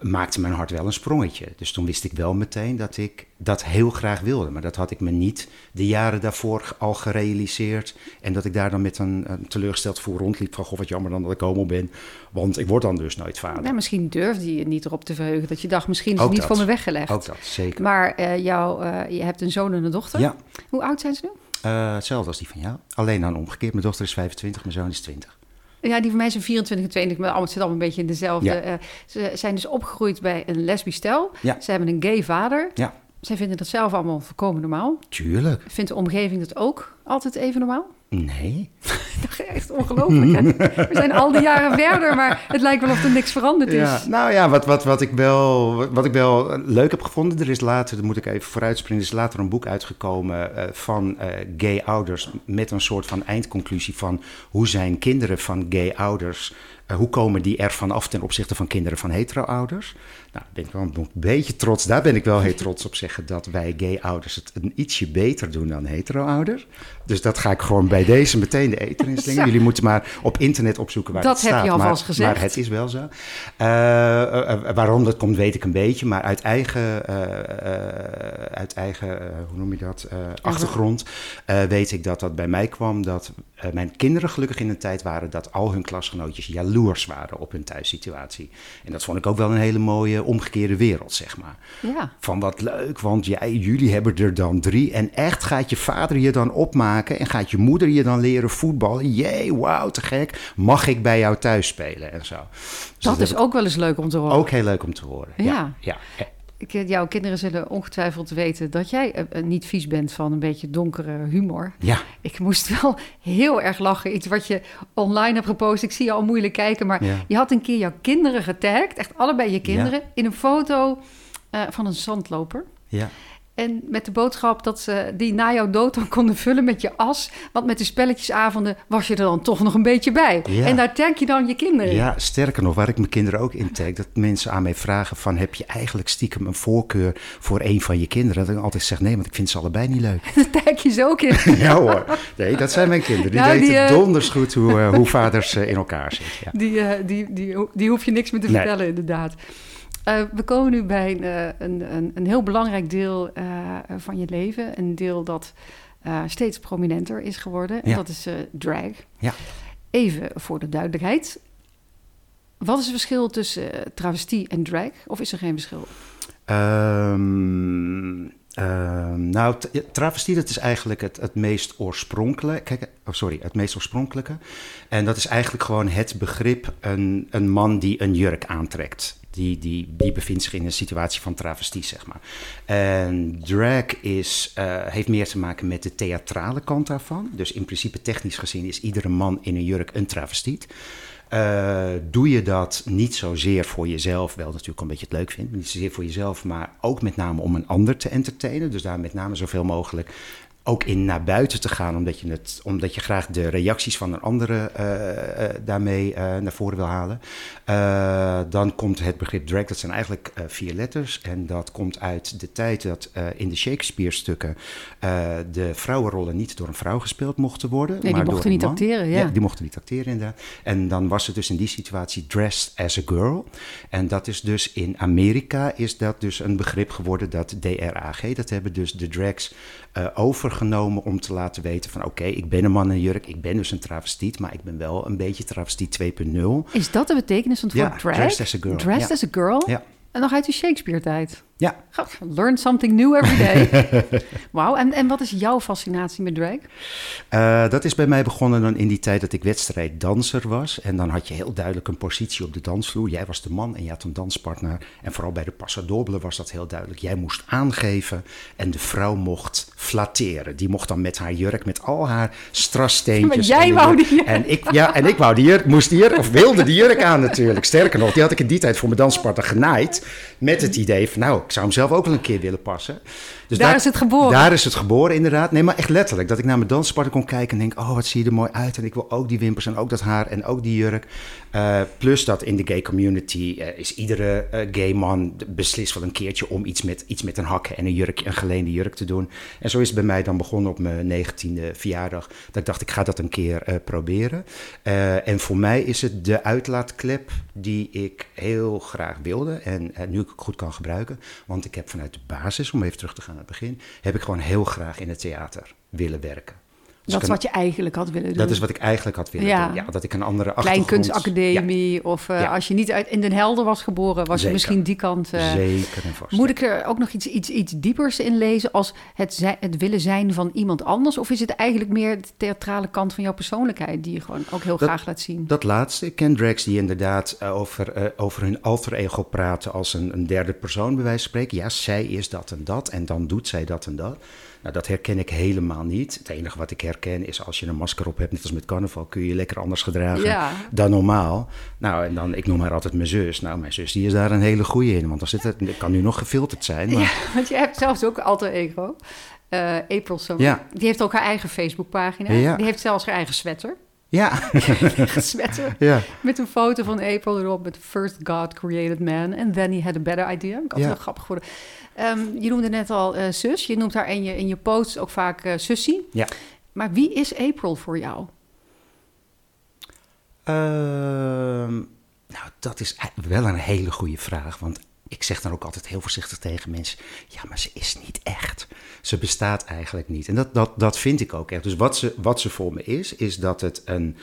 maakte mijn hart wel een sprongetje. Dus toen wist ik wel meteen dat ik dat heel graag wilde. Maar dat had ik me niet de jaren daarvoor al gerealiseerd. En dat ik daar dan met een, een teleurgesteld voel rondliep van... goh, wat jammer dan dat ik homo ben, want ik word dan dus nooit vader. Nee, misschien durfde je niet erop te verheugen. Dat je dacht, misschien is het Ook niet dat. voor me weggelegd. Ook dat, zeker. Maar eh, jou, eh, je hebt een zoon en een dochter. Ja, Hoe oud zijn ze nu? eh, hetzelfde als die van jou. Alleen dan omgekeerd. Mijn dochter is 25, mijn zoon is 20. Ja, die van mij zijn 24 en 20, maar allemaal- het zit allemaal een beetje in dezelfde. Ja. eh, ze zijn dus opgegroeid bij een lesbisch stel. Ja. Ze hebben een gay vader. Ja. Zij vinden dat zelf allemaal volkomen normaal. Tuurlijk. Vindt de omgeving dat ook altijd even normaal? Nee. (laughs) Echt ongelooflijk. hè? (laughs) We zijn al die jaren verder, maar het lijkt wel of er niks veranderd is. Ja, nou ja, wat, wat, wat, ik wel, wat, ik wel leuk heb gevonden, er is later, dat moet ik even vooruitspringen, er is later een boek uitgekomen eh, van eh, gay ouders met een soort van eindconclusie van hoe zijn kinderen van gay ouders, hoe komen die ervan af ten opzichte van kinderen van hetero ouders? Nou, ben ik wel een beetje trots, daar ben ik wel heel trots op zeggen dat wij gay ouders het een ietsje beter doen dan hetero ouders. Dus dat ga ik gewoon bij deze meteen de eter (laughs) in slingen. Zo. Jullie moeten maar op internet opzoeken waar Dat het heb staat. je alvast maar, gezegd. Maar het is wel zo. Eh, eh, eh, waarom dat komt, weet ik een beetje. Maar uit eigen, eh, eh, uit eigen eh, hoe noem je dat, eh, achtergrond eh, weet ik dat dat bij mij kwam. Dat eh, mijn kinderen gelukkig in een tijd waren dat al hun klasgenootjes jaloers waren op hun thuissituatie. En dat vond ik ook wel een hele mooie omgekeerde wereld, zeg maar. Ja. Van wat leuk, want jij, jullie hebben er dan drie. En echt gaat je vader je dan opmaken en gaat je moeder je dan leren voetballen. Jee, wauw, te gek. Mag ik bij jou thuis spelen en zo. Dus dat is ook wel eens leuk om te horen. ook heel leuk om te horen. Ja. Ja. ja. Eh, jouw kinderen zullen ongetwijfeld weten dat jij eh, eh, niet vies bent van een beetje donkere humor. Ja, Ik moest wel heel erg lachen. Iets wat je online hebt gepost. Ik zie je al moeilijk kijken. Maar Ja. je had een keer jouw kinderen getagd. Echt allebei je kinderen. In een foto van een zandloper. ja. En met de boodschap dat ze die na jouw dood dan konden vullen met je as. Want met de spelletjesavonden was je er dan toch nog een beetje bij. Ja. En daar tag je dan je kinderen. Ja, sterker nog, waar ik mijn kinderen ook in tag, dat mensen aan mij vragen van, heb je eigenlijk stiekem een voorkeur voor een van je kinderen? Dat ik altijd zeg, nee, want ik vind ze allebei niet leuk. (laughs) Daar tag je ze ook in. (laughs) ja hoor, nee, dat zijn mijn kinderen. Die Nou, die, weten eh, donders goed hoe, eh, hoe vaders eh, in elkaar zitten. Ja. (laughs) Die, die, die, die hoef je niks meer te Nee. vertellen, inderdaad. Eh, we komen nu bij een, eh, een, een, een heel belangrijk deel eh, van je leven. Een deel dat steeds prominenter is geworden. En Ja. dat is drag. Ja. Even voor de duidelijkheid. Wat is het verschil tussen travestie en drag? Of is er geen verschil? Ehm, ehm, nou, travestie, dat is eigenlijk het, het meest oorspronkelijke. Kijk, oh, sorry, het meest oorspronkelijke. En dat is eigenlijk gewoon het begrip een, een man die een jurk aantrekt. Die, die, die bevindt zich in een situatie van travestie, zeg maar. En drag is, eh, heeft meer te maken met de theatrale kant daarvan. Dus in principe, technisch gezien, is iedere man in een jurk een travestiet. Eh, doe je dat niet zozeer voor jezelf, wel natuurlijk een beetje het leuk vindt, niet zozeer voor jezelf, maar ook met name om een ander te entertainen. Dus daar met name zoveel mogelijk ook in naar buiten te gaan, omdat je, het, omdat je graag de reacties van een andere eh, eh, daarmee eh, naar voren wil halen. Dan komt het begrip drag, dat zijn eigenlijk vier letters. En dat komt uit de tijd dat in de Shakespeare-stukken de vrouwenrollen niet door een vrouw gespeeld mochten worden. Nee, die maar mochten niet acteren, ja. die mochten niet acteren inderdaad. En dan was het dus in die situatie dressed as a girl. En dat is dus in Amerika is dat dus een begrip geworden dat DRAG, dat hebben dus de drags eh, overgenomen om te laten weten van oké, ik ben een man in jurk, ik ben dus een travestiet, maar ik ben wel een beetje travestiet 2.0. Is dat de betekenis van het Ja, woord drag? dressed as a girl, Dressed ja. as a girl? Ja. En nog uit de Shakespeare-tijd. Ja, Learn something new every day. (laughs) Wauw, en, en wat is jouw fascinatie met drag? Eh, dat is bij mij begonnen dan in die tijd dat ik wedstrijddanser was. En dan had je heel duidelijk een positie op de dansvloer. Jij was de man en je had een danspartner. En vooral bij de passadoble was dat heel duidelijk. Jij moest aangeven en de vrouw mocht flatteren. Die mocht dan met haar jurk, met al haar strassteentjes. Maar jij en wou die jurk En ik, ja, en ik wou die jurk, moest die jurk, of wilde die jurk aan natuurlijk. Sterker nog, die had ik in die tijd voor mijn danspartner genaaid. Met het idee van, nou, ik zou hem zelf ook wel een keer willen passen. Dus Daar is het geboren. Daar is het geboren, inderdaad. Nee, maar echt letterlijk. Dat ik naar mijn danspartner kon kijken en denk... oh, wat zie je er mooi uit. En ik wil ook die wimpers en ook dat haar en ook die jurk. Eh, plus dat in de gay community eh, is iedere eh, gay man beslist wel een keertje... om iets met, iets met een hakken en een jurk, een geleende jurk te doen. En zo is het bij mij dan begonnen op mijn negentiende verjaardag. Dat ik dacht, ik ga dat een keer proberen. En voor mij is het de uitlaatklep die ik heel graag wilde. En nu ik het goed kan gebruiken. Want ik heb vanuit de basis, om even terug te gaan het begin... heb ik gewoon heel graag in het theater willen werken. Dus dat is ik wat je eigenlijk had willen doen. dat is wat ik eigenlijk had willen Ja. doen. Ja, dat ik een andere achtergrond... Kleinkunstacademie. Of eh, Ja. als je niet uit in Den Helder was geboren, was je misschien die kant. eh, Zeker en vast. Moet ik er ook nog iets, iets, iets diepers in lezen als het, het willen zijn van iemand anders? Of is het eigenlijk meer de theatrale kant van jouw persoonlijkheid die je gewoon ook heel Dat- graag laat zien? Dat laatste, ik ken drags die inderdaad eh, over, over hun alter ego praten als een, een derde persoon bij wijze van spreken. Ja, zij is dat en dat en dan doet zij dat en dat. Nou, dat herken ik helemaal niet. Het enige wat ik herken is als je een masker op hebt, net als met carnaval, kun je je lekker anders gedragen Ja. dan normaal. Nou, en dan, ik noem haar altijd mijn zus. Nou, mijn zus die is daar een hele goeie in, want dan zit het, het kan nu nog gefilterd zijn. Maar Ja, (laughs) want je hebt zelfs ook alter ego. Eh April Summer. Ja. Die heeft ook haar eigen Facebookpagina. Ja. Die heeft zelfs haar eigen sweater. ja, (laughs) sweater. ja. Met een foto van April erop met First God created man and then he had a better idea. Ik Ja. wel grappig geworden. Ehm, je noemde net al eh, zus. Je noemt haar in je, in je posts ook vaak eh sussie. ja. Maar wie is April voor jou? Ehm, nou, dat is wel een hele goede vraag. Want ik zeg dan ook altijd heel voorzichtig tegen mensen: ja, maar ze is niet echt. Ze bestaat eigenlijk niet. En dat, dat, dat vind ik ook echt. Dus wat ze, wat ze voor me is, is dat het een,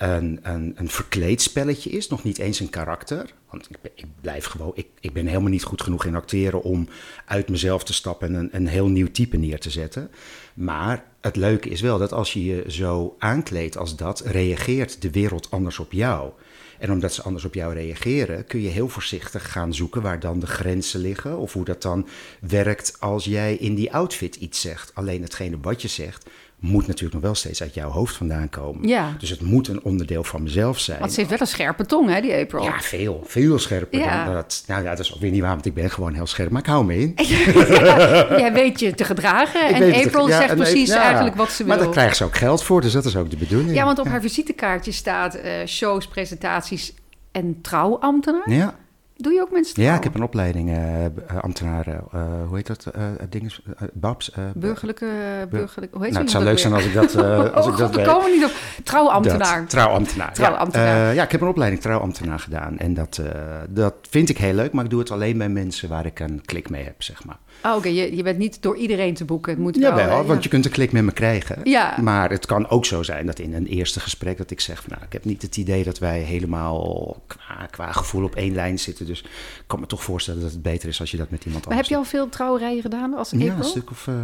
een, een, een verkleed spelletje is. Nog niet eens een karakter. Want ik, ik blijf gewoon. Ik, ik ben helemaal niet goed genoeg in acteren om uit mezelf te stappen en een, een heel nieuw type neer te zetten. Maar het leuke is wel dat als je je zo aankleedt als dat, reageert de wereld anders op jou. En omdat ze anders op jou reageren, kun je heel voorzichtig gaan zoeken waar dan de grenzen liggen. Of hoe dat dan werkt als jij in die outfit iets zegt. Alleen hetgene wat je zegt, moet natuurlijk nog wel steeds uit jouw hoofd vandaan komen. Ja. Dus het moet een onderdeel van mezelf zijn. Want ze heeft wel een scherpe tong, hè, die April. Ja, veel. Veel scherper Ja. dan dat. Nou ja, dat is ook weer niet waar, want ik ben gewoon heel scherp. Maar ik hou me in. (laughs) Jij weet je te gedragen. Ik en. April Ja, zegt en- precies ja. eigenlijk wat ze wil. Maar daar krijgen ze ook geld voor, dus dat is ook de bedoeling. Ja, want op haar visitekaartje staat eh, shows, presentaties en trouwambtenaar. Ja, Doe je ook mensen? Ja, ik heb een opleiding, uh, ambtenaren, uh, hoe heet dat, uh, dingen, Babs? burgerlijke, burgerlijke, hoe heet nou, Het zou leuk zijn als ik dat, als (laughs) oh, ik dat weet. komen niet op. Trouwambtenaar. Dat, trouwambtenaar, trouwambtenaar. Ja. ja, ik heb een opleiding trouwambtenaar gedaan en dat, dat vind ik heel leuk, maar ik doe het alleen bij mensen waar ik een klik mee heb, zeg maar. Oh, oké, je, je bent niet door iedereen te boeken. Het moet ja, wel, wel want je kunt een klik met me krijgen. Ja. Maar het kan ook zo zijn dat in een eerste gesprek dat ik zeg... Van, nou, ik heb niet het idee dat wij helemaal qua, qua gevoel op één lijn zitten. Dus ik kan me toch voorstellen dat het beter is als je dat met iemand maar anders heb je al veel trouwerijen gedaan als April? Ja, een stuk of, uh,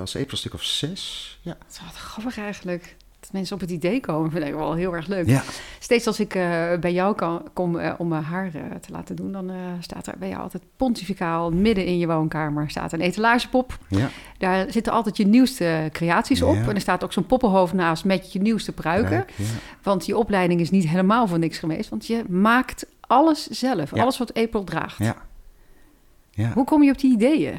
als April een stuk of zes. Ja. Wat grappig eigenlijk dat mensen op het idee komen, vind ik wel heel erg leuk. Ja. Steeds als ik uh, bij jou kan, kom uh, om mijn haar uh, te laten doen, dan staat er bij jou altijd pontificaal midden in je woonkamer staat een etalagepop. Ja. Daar zitten altijd je nieuwste creaties op. En er staat ook zo'n poppenhoofd naast met je nieuwste pruiken. Pruik. Want je opleiding is niet helemaal voor niks geweest, want je maakt alles zelf. Alles wat April draagt. Ja. Ja. Hoe kom je op die ideeën?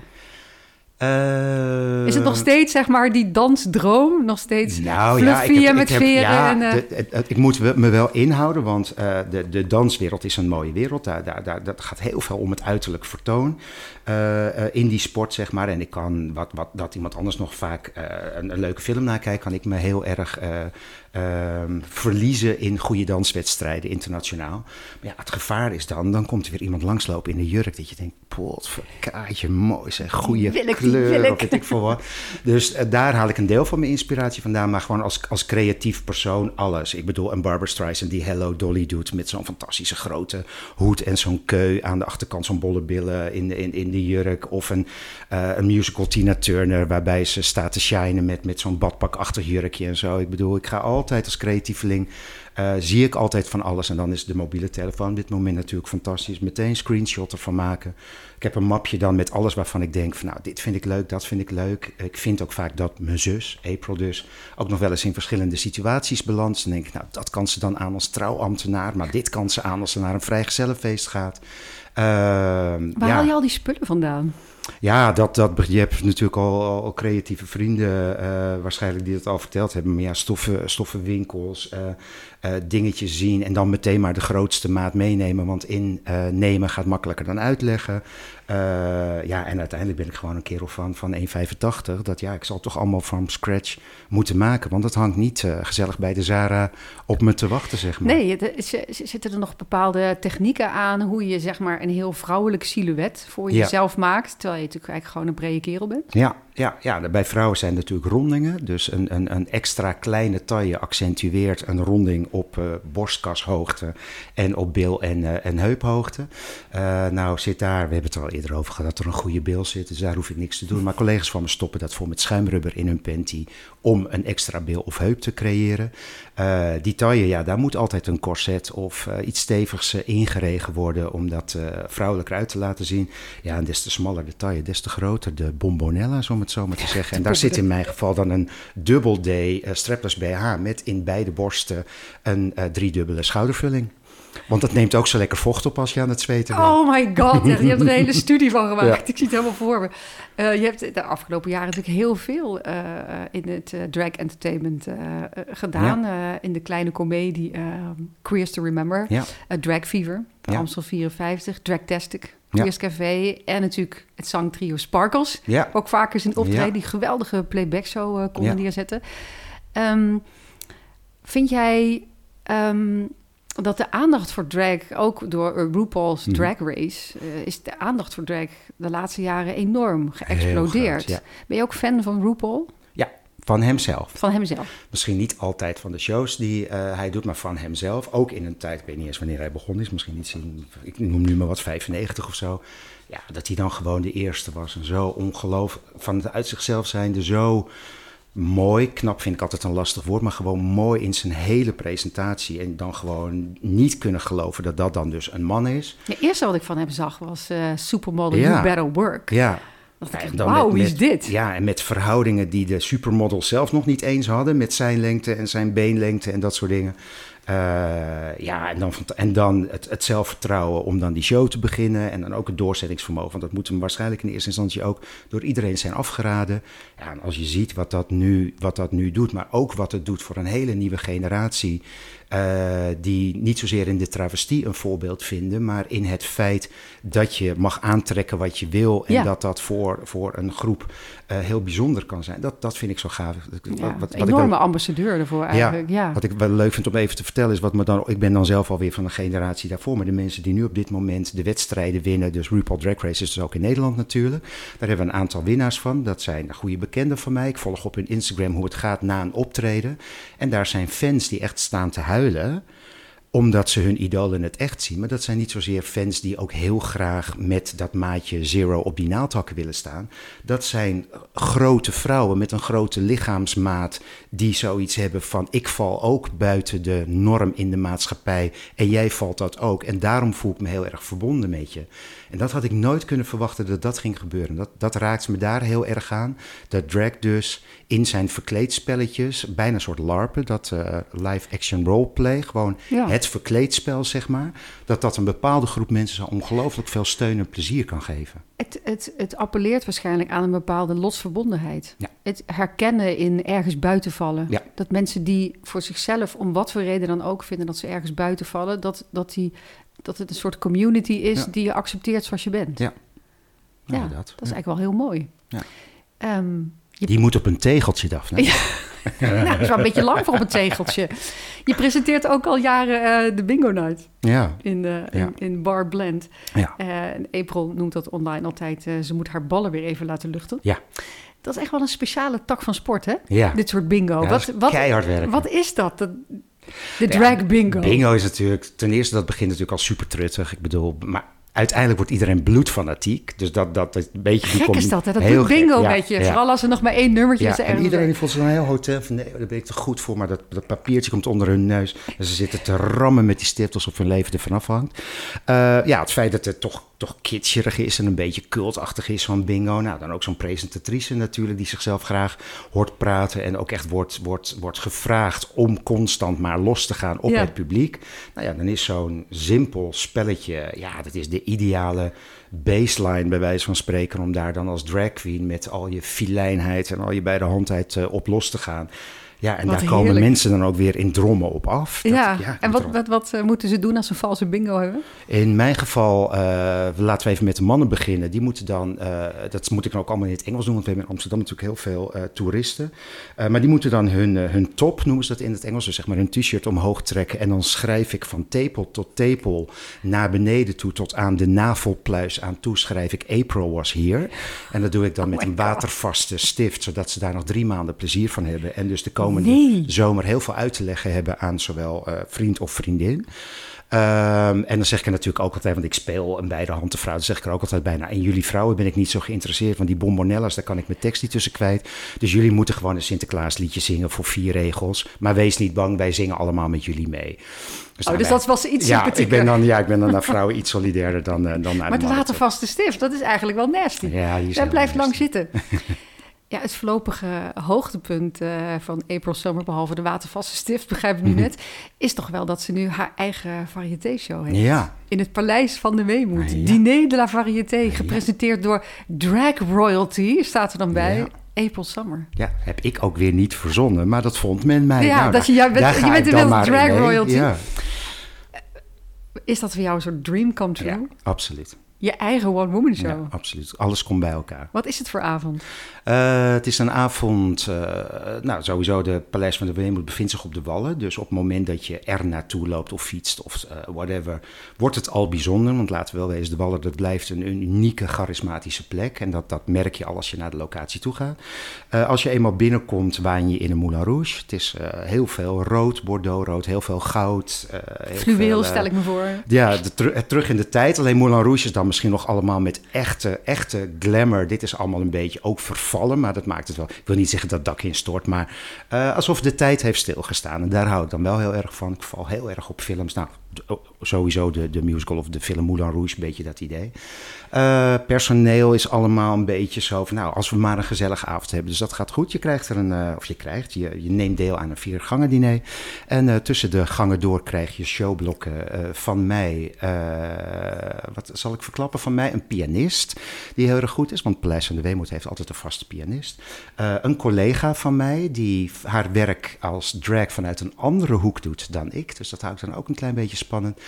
Uh, is het nog steeds, zeg maar, die dansdroom? Nog steeds nou, fluffy ja, heb, met heb, veren? Ja, en, uh... de, het, het, ik moet me wel inhouden, want uh, de, de danswereld is een mooie wereld. Daar, daar, daar, dat gaat heel veel om het uiterlijk vertoon in die sport, zeg maar. En ik kan, wat, wat dat iemand anders nog vaak een, een, leuke film nakijkt, kan ik me heel erg ehm, verliezen in goede danswedstrijden internationaal. Maar ja, het gevaar is dan, dan komt er weer iemand langslopen in een jurk dat je denkt, potverkaartje, mooi zeg, goede kleur, of weet ik veel wat. Dus uh, daar haal ik een deel van mijn inspiratie vandaan, maar gewoon als, als creatief persoon alles. Ik bedoel, een Barbara Streisand die Hello Dolly doet met zo'n fantastische grote hoed en zo'n keu aan de achterkant, zo'n bolle billen in de, in, in de jurk. Of een, uh, een musical Tina Turner waarbij ze staat te shinen met, met zo'n badpakachtig jurkje en zo. Ik bedoel, ik ga altijd als creatieveling uh, zie ik altijd van alles. En dan is de mobiele telefoon op dit moment natuurlijk fantastisch. Meteen screenshot ervan maken. Ik heb een mapje dan met alles waarvan ik denk van nou, dit vind ik leuk, dat vind ik leuk. Ik vind ook vaak dat mijn zus, April dus, ook nog wel eens in verschillende situaties belandt. Dan denk ik, nou, dat kan ze dan aan als trouwambtenaar, maar dit kan ze aan als ze naar een vrijgezellenfeest gaat. Uh, Waar ja. haal je al die spullen vandaan? Ja, dat, dat, je hebt natuurlijk al, creatieve vrienden uh, waarschijnlijk die dat al verteld hebben. Maar ja, stoffen, stoffenwinkels, uh, dingetjes zien en dan meteen maar de grootste maat meenemen. Want innemen gaat makkelijker dan uitleggen. Ja, en uiteindelijk ben ik gewoon een kerel van, van 1,85. Dat ja, ik zal toch allemaal from scratch moeten maken. Want dat hangt niet gezellig bij de Zara op me te wachten, zeg maar. Nee, zitten er nog bepaalde technieken aan hoe je zeg maar een heel vrouwelijk silhouet voor jezelf ja. maakt. Terwijl je natuurlijk eigenlijk gewoon een brede kerel bent. Ja, ja, ja, bij vrouwen zijn natuurlijk rondingen. Dus een, een, een extra kleine taille accentueert een ronding op uh, borstkashoogte en op bil- en, uh, en heuphoogte. Uh, nou zit daar, we hebben het er al eerder over gehad, dat er een goede bil zit. Dus daar hoef ik niks te doen. Maar collega's van me stoppen dat voor met schuimrubber in hun panty om een extra bil of heup te creëren. die taille, ja, daar moet altijd een corset of iets stevigs ingeregen worden om dat vrouwelijker uit te laten zien. Ja, en des te smaller de taille, des te groter de bombonella, om het zo maar te zeggen. En daar zit in mijn geval dan een dubbel D uh, strapless BH met in beide borsten een uh, driedubbele schoudervulling. Want dat neemt ook zo lekker vocht op als je aan het zweten bent. Oh my god, je hebt er een hele (laughs) studie van gemaakt. Ja. Ik zie het helemaal voor me. Uh, je hebt de afgelopen jaren natuurlijk heel veel uh, in het uh, drag entertainment gedaan. Ja. in de kleine komedie Queers to Remember, ja. Drag Fever, Amstel 54, Dragtastic, Queers Café en natuurlijk het zangtrio Sparkles. Ja. Ook vaker zijn optreden, die geweldige playback show konden neerzetten. Um, vind jij... Um, dat de aandacht voor drag, ook door RuPaul's Mhm. Drag Race, uh, is de aandacht voor drag de laatste jaren enorm geëxplodeerd. groot, ja. Ben je ook fan van RuPaul? Van hemzelf. Van hemzelf? Misschien niet altijd van de shows die uh, hij doet, maar van hemzelf. Ook in een tijd, ik weet niet eens wanneer hij begonnen is, misschien iets in, ik noem nu maar wat, 95 of zo. Ja, dat hij dan gewoon de eerste was en zo ongelooflijk, van het uit zichzelf zijnde zo mooi, knap vind ik altijd een lastig woord, maar gewoon mooi in zijn hele presentatie. En dan gewoon niet kunnen geloven dat dat dan dus een man is. Het eerste wat ik van hem zag was uh, Supermodel Ja. You Better Work. Ja. Dan wauw, wie is dit? Ja, en met verhoudingen die de supermodels zelf nog niet eens hadden. Met zijn lengte en zijn beenlengte en dat soort dingen. Ja, en dan, en dan het, het, zelfvertrouwen om dan die show te beginnen. En dan ook het doorzettingsvermogen. Want dat moet hem waarschijnlijk in eerste instantie ook door iedereen zijn afgeraden. Ja, en als je ziet wat dat, nu, wat dat nu doet, maar ook wat het doet voor een hele nieuwe generatie. Uh, die niet zozeer in de travestie een voorbeeld vinden, maar in het feit dat je mag aantrekken wat je wil en dat dat voor, voor een groep uh, heel bijzonder kan zijn. Dat, dat vind ik zo gaaf. Ja, wat, wat enorme ik wel, ambassadeur ervoor eigenlijk. Ja, ja, Wat ik wel leuk vind om even te vertellen is wat me dan. Ik ben dan zelf alweer van een generatie daarvoor, maar de mensen die nu op dit moment de wedstrijden winnen, dus RuPaul Drag Race is dus ook in Nederland natuurlijk. Daar hebben we een aantal winnaars van. Dat zijn goede bekenden van mij. Ik volg op hun Instagram hoe het gaat na een optreden. En daar zijn fans die echt staan te huilen omdat ze hun idolen het echt zien. Maar dat zijn niet zozeer fans die ook heel graag met dat maatje Zero op die naaldhakken willen staan. Dat zijn grote vrouwen met een grote lichaamsmaat die zoiets hebben van ik val ook buiten de norm in de maatschappij en jij valt dat ook. En daarom voel ik me heel erg verbonden met je. En dat had ik nooit kunnen verwachten dat dat ging gebeuren. Dat, dat raakte me daar heel erg aan. Dat drag dus in zijn verkleedspelletjes, bijna een soort larpen, dat uh, live-action roleplay, gewoon het verkleedspel zeg maar, dat dat een bepaalde groep mensen zo ongelooflijk veel steun en plezier kan geven. Het, het, het appelleert waarschijnlijk aan een bepaalde lotsverbondenheid. Ja. Het herkennen in ergens buiten vallen. Ja. Dat mensen die voor zichzelf, om wat voor reden dan ook, vinden dat ze ergens buiten vallen, dat, dat die dat het een soort community is die je accepteert zoals je bent. Ja, ja dat is eigenlijk wel heel mooi. Ja. Ehm, die moet op een tegeltje, Daphne. Ja. (laughs) nou, dat is wel een beetje lang voor op een tegeltje. Je presenteert ook al jaren uh, de Bingo Night. Ja. In, in, in, Bar Blend. Ja. Uh, April noemt dat online altijd... Ze moet haar ballen weer even laten luchten. Ja. Dat is echt wel een speciale tak van sport, hè? Ja. Dit soort bingo. wat, wat, keihard werken. Wat is dat? dat de drag bingo. Bingo is natuurlijk, ten eerste, dat begint natuurlijk al super truttig. Ik bedoel, maar uiteindelijk wordt iedereen bloedfanatiek. Dus dat, dat, dat een beetje... Gek is dat, hè? Dat heel bingo een beetje. Vooral als er nog maar één nummertje is. En iedereen voelt zich een heel hotel van... nee, daar ben ik te goed voor. Maar dat, dat papiertje komt onder hun neus. En ze zitten te rammen met die stift alsof hun leven ervan afhangt. Uh, ja, het feit dat het toch, toch kitsjerig is en een beetje cultachtig is van bingo. Nou, dan ook zo'n presentatrice natuurlijk... die zichzelf graag hoort praten... en ook echt wordt, wordt, wordt gevraagd om constant maar los te gaan op het publiek. Nou ja, dan is zo'n simpel spelletje... ja, dat is de ideale baseline, bij wijze van spreken, om daar dan als drag queen met al je filijnheid en al je bij de handheid uh, op los te gaan. Ja, en daar komen mensen dan ook weer in drommen op af. Dat, ja. en wat, wat, wat uh, moeten ze doen als ze valse bingo hebben? In mijn geval, uh, laten we even met de mannen beginnen. Die moeten dan, uh, dat moet ik dan ook allemaal in het Engels doen, want we hebben in Amsterdam natuurlijk heel veel toeristen. maar die moeten dan hun, hun top, noemen ze dat in het Engels, dus zeg maar hun t-shirt omhoog trekken. En dan schrijf ik van tepel tot tepel naar beneden toe, tot aan de navelpluis aan toe, schrijf ik April was here. En dat doe ik dan oh met een watervaste stift, zodat ze daar nog drie maanden plezier van hebben. En dus de komende nee. zomer heel veel uit te leggen hebben aan zowel uh, vriend of vriendin. Um, en dan zeg ik er natuurlijk ook altijd, want ik speel een beide handen vrouw, dan zeg ik er ook altijd bijna. En jullie vrouwen ben ik niet zo geïnteresseerd, want die bombonella's, daar kan ik mijn tekst niet tussen kwijt. Dus jullie moeten gewoon een Sinterklaasliedje zingen voor vier regels. Maar wees niet bang, wij zingen allemaal met jullie mee. Dus, oh, dus dat was iets ja, ik ben dan, ja, ik ben dan naar vrouwen iets solidairder dan, uh, dan (laughs) naar Maar de later vaste stift, dat is eigenlijk wel nasty. Ja, Daar blijft lang zitten. (laughs) Ja, het voorlopige hoogtepunt uh, van April Summer, behalve de watervaste stift, begrijp ik nu mhm. net, is toch wel dat ze nu haar eigen variété-show heeft. Ja. In het Paleis van de Weemoed. Ja. Diner de la Variété, gepresenteerd door Drag Royalty, staat er dan bij. April Summer. Ja, heb ik ook weer niet verzonnen, maar dat vond men mij. Ja, nou, dat je, jij bent, je bent inmiddels drag royalty. Ja. Is dat voor jou een soort dream come true? Ja, absoluut. Je eigen One Woman Show. Ja, absoluut. Alles komt bij elkaar. Wat is het voor avond? Uh, het is een avond, uh, nou sowieso de Paleis van de Weemoed bevindt zich op de Wallen. Dus op het moment dat je er naartoe loopt of fietst of uh, whatever, wordt het al bijzonder. Want laten we wel wezen, de Wallen dat blijft een, een, unieke, charismatische plek. En dat, dat merk je al als je naar de locatie toe gaat. als je eenmaal binnenkomt, waan je in een Moulin Rouge. Het is heel veel rood, Bordeaux-rood, heel veel goud. Fluweel stel ik me voor. Ja, de, terug in de tijd. Alleen Moulin Rouge is dan misschien nog allemaal met echte, echte glamour. Dit is allemaal een beetje ook vervallen, maar dat maakt het wel. Ik wil niet zeggen dat dak instort, maar uh, alsof de tijd heeft stilgestaan. En daar hou ik dan wel heel erg van. Ik val heel erg op films. Nou, sowieso de, de musical of de film Moulin Rouge, een beetje dat idee. Uh, personeel is allemaal een beetje zo van, nou, als we maar een gezellige avond hebben. Dus dat gaat goed. Je krijgt er een, uh, of je krijgt, je, je neemt deel aan een viergangen diner. En tussen de gangen door krijg je showblokken van mij. wat zal ik van mij? Een pianist die heel erg goed is, want Paleis van de Weemoed heeft altijd een vaste pianist. een collega van mij die haar werk als drag vanuit een andere hoek doet dan ik. Dus dat houdt dan ook een klein beetje spannend.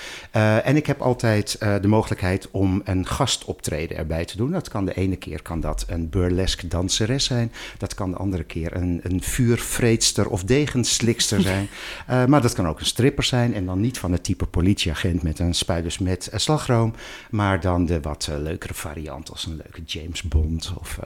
en ik heb altijd de mogelijkheid om een gast optreden erbij te doen. Dat kan de ene keer kan dat een burlesque danseres zijn. Dat kan de andere keer een, een vuurvreedster of degenslikster (laughs) zijn. uh, maar dat kan ook een stripper zijn. En dan niet van het type politieagent met een spuiters met uh, slagroom. Maar dan de wat uh, leukere variant als een leuke James Bond of,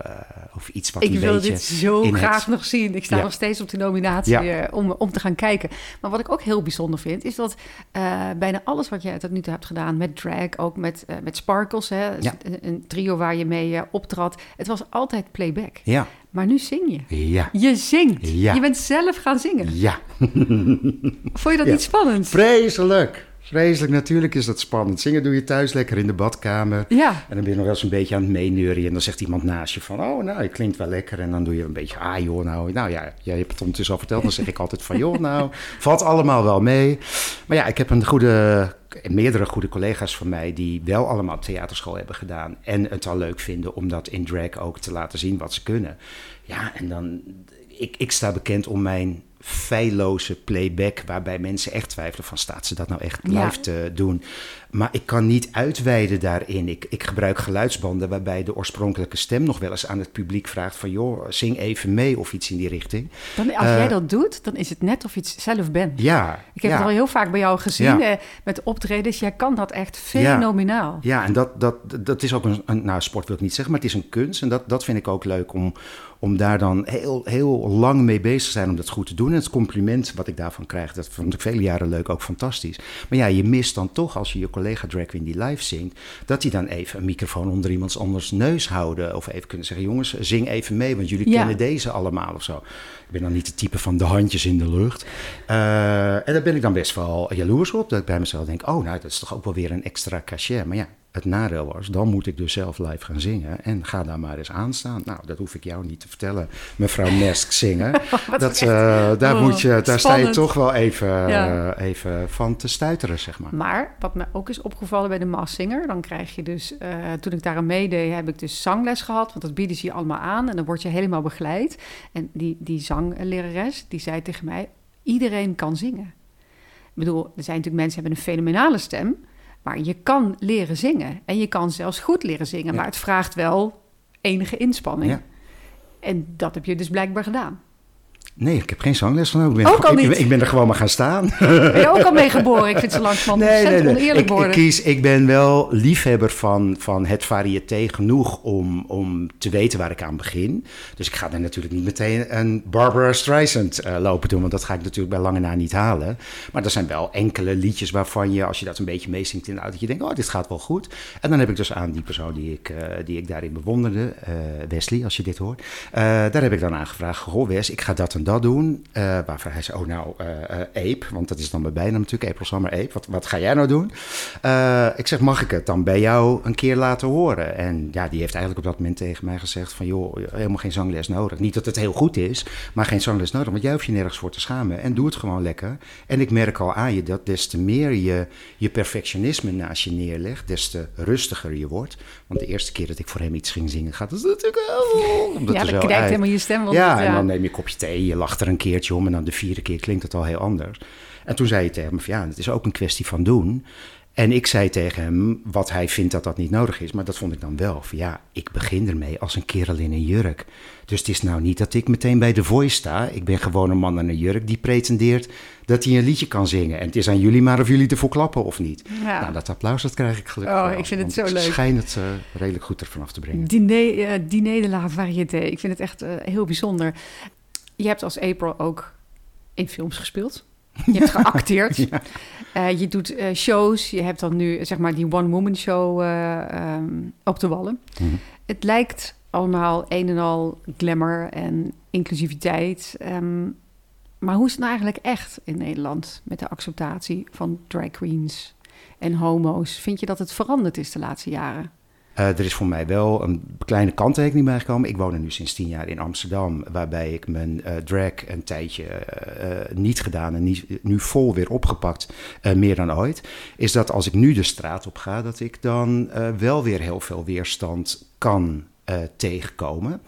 of iets wat Ik een wil dit zo graag het- nog zien. Ik sta Ja. nog steeds op de nominatie Ja. eh, om, om te gaan kijken. Maar wat ik ook heel bijzonder vind, is dat eh, bijna alles wat jij tot nu toe hebt gedaan met drag, ook met, eh, met Sparkles, hè, Ja. een, een trio waar je mee eh, optrad, het was altijd playback. Ja, Maar nu zing je. ja, Je zingt. Ja. Je bent zelf gaan zingen. ja. (laughs) Vond je dat niet spannend? Vreselijk. Vreselijk, natuurlijk is dat spannend. Zingen doe je thuis lekker in de badkamer. Ja. En dan ben je nog wel eens een beetje aan het meeneuren. En dan zegt iemand naast je van, oh, nou, het klinkt wel lekker. En dan doe je een beetje, ah joh, nou, nou ja, jij hebt het ondertussen al verteld. Dan zeg ik altijd van, joh, nou, (laughs) valt allemaal wel mee. Maar ja, ik heb een goede, meerdere goede collega's van mij... die wel allemaal theaterschool hebben gedaan. En het al leuk vinden om dat in drag ook te laten zien wat ze kunnen. Ja, en dan, ik, ik sta bekend om mijn feilloze playback... waarbij mensen echt twijfelen van, staat ze dat nou echt Ja. live te doen? Maar ik kan niet uitweiden daarin. Ik, ik gebruik geluidsbanden waarbij de oorspronkelijke stem nog wel eens aan het publiek vraagt van joh, zing even mee of iets in die richting. Dan, als Eh, jij dat doet, dan is het net of je het zelf bent. Ja, Ik heb ja. het al heel vaak bij jou gezien Ja. eh, met optredens. Jij kan dat echt Ja. fenomenaal. Ja, en dat, dat, dat is ook een, een nou, sport wil ik niet zeggen, maar het is een kunst. En dat, dat vind ik ook leuk om, om daar dan heel, heel lang mee bezig te zijn om dat goed te doen. En het compliment wat ik daarvan krijg, dat vond ik vele jaren leuk, ook fantastisch. Maar ja, je mist dan toch als je je collega drag queen die live zingt, dat die dan even een microfoon onder iemands anders neus houden. Of even kunnen zeggen, jongens, zing even mee, want jullie Ja. kennen deze allemaal of zo. Ik ben dan niet het type van de handjes in de lucht. Eh, en daar ben ik dan best wel jaloers op. Dat ik bij mezelf denk, oh, nou, dat is toch ook wel weer een extra cachet. Maar ja, het nadeel was, dan moet ik dus zelf live gaan zingen. En ga daar maar eens aan staan. Nou, dat hoef ik jou niet te vertellen, mevrouw Nesk zingen. (laughs) Dat, eh, daar Oh, moet je, daar sta je toch wel even, Ja. eh, even van te stuiteren, zeg maar. Maar wat me ook is opgevallen bij de Maas Singer, dan krijg je dus, eh, toen ik daar aan meedeed, heb ik dus zangles gehad, want dat bieden ze je allemaal aan en dan word je helemaal begeleid. En die, die zanglerares, die zei tegen mij, iedereen kan zingen. Ik bedoel, er zijn natuurlijk mensen die hebben een fenomenale stem, maar je kan leren zingen en je kan zelfs goed leren zingen, Ja. maar het vraagt wel enige inspanning. Ja. En dat heb je dus blijkbaar gedaan. Nee, ik heb geen zangles. Ik ben, Ook al ik, niet? ik ben er gewoon maar gaan staan. (laughs) Ben je ook al mee geboren? Ik vind ze langzamerhand ontzettend oneerlijk Ik, ik, worden. kies, ik ben wel liefhebber van, van het variété genoeg om, om te weten waar ik aan begin. Dus ik ga er natuurlijk niet meteen een Barbara Streisand eh, lopen doen, want dat ga ik natuurlijk bij lange na niet halen. Maar er zijn wel enkele liedjes waarvan je, als je dat een beetje meezingt in de auto, dat je denkt, oh, dit gaat wel goed. En dan heb ik dus aan die persoon die ik, eh, die ik daarin bewonderde, eh, Wesley, als je dit hoort, daar heb ik dan aan gevraagd, goh Wes, ik ga dat en dat doen. Eh, waarvan hij zei, oh nou, eh eh, Ape, want dat is dan mijn bijnaam natuurlijk, April Summer Ape. Wat, wat ga jij nou doen? Ik zeg, mag ik het dan bij jou een keer laten horen? En ja, die heeft eigenlijk op dat moment tegen mij gezegd van, joh, helemaal geen zangles nodig. Niet dat het heel goed is, maar geen zangles nodig, want jij hoeft je nergens voor te schamen. En doe het gewoon lekker. En ik merk al aan je dat des te meer je je perfectionisme naast je neerlegt, des te rustiger je wordt. Want de eerste keer dat ik voor hem iets ging zingen, gaat het natuurlijk (laughs) wel... omdat ja, dan helemaal je stem. Want, Ja, en dan neem je een kopje thee, je lacht er een keertje om en dan de vierde keer klinkt het al heel anders. En toen zei hij tegen me van ja, het is ook een kwestie van doen. En ik zei tegen hem wat hij vindt dat dat niet nodig is, maar dat vond ik dan wel. Van ja, ik begin ermee als een kerel in een jurk. Dus het is nou niet dat ik meteen bij The Voice sta. Ik ben gewoon een man in een jurk die pretendeert dat hij een liedje kan zingen. En het is aan jullie maar of jullie ervoor klappen of niet. Ja. Nou, dat applaus dat krijg ik gelukkig Oh, wel, ik vind het zo leuk. Ik schijn het eh, redelijk goed ervan af te brengen. Diner, eh, diner de la variété. Ik vind het echt eh, heel bijzonder. Je hebt als April ook in films gespeeld. (laughs) Je hebt geacteerd. je doet shows. Je hebt dan nu zeg maar die one-woman show ehm, op de wallen. Mhm. Het lijkt allemaal een en al glamour en inclusiviteit. Ehm, maar hoe is het nou eigenlijk echt in Nederland met de acceptatie van drag queens en homo's? Vind je dat het veranderd is de laatste jaren? Uh, er is voor mij wel een kleine kanttekening bijgekomen. Ik woon nu sinds tien jaar in Amsterdam, waarbij ik mijn uh, drag een tijdje uh, niet gedaan en nu vol weer opgepakt, meer dan ooit. Is dat als ik nu de straat op ga, dat ik dan wel weer heel veel weerstand kan tegenkomen.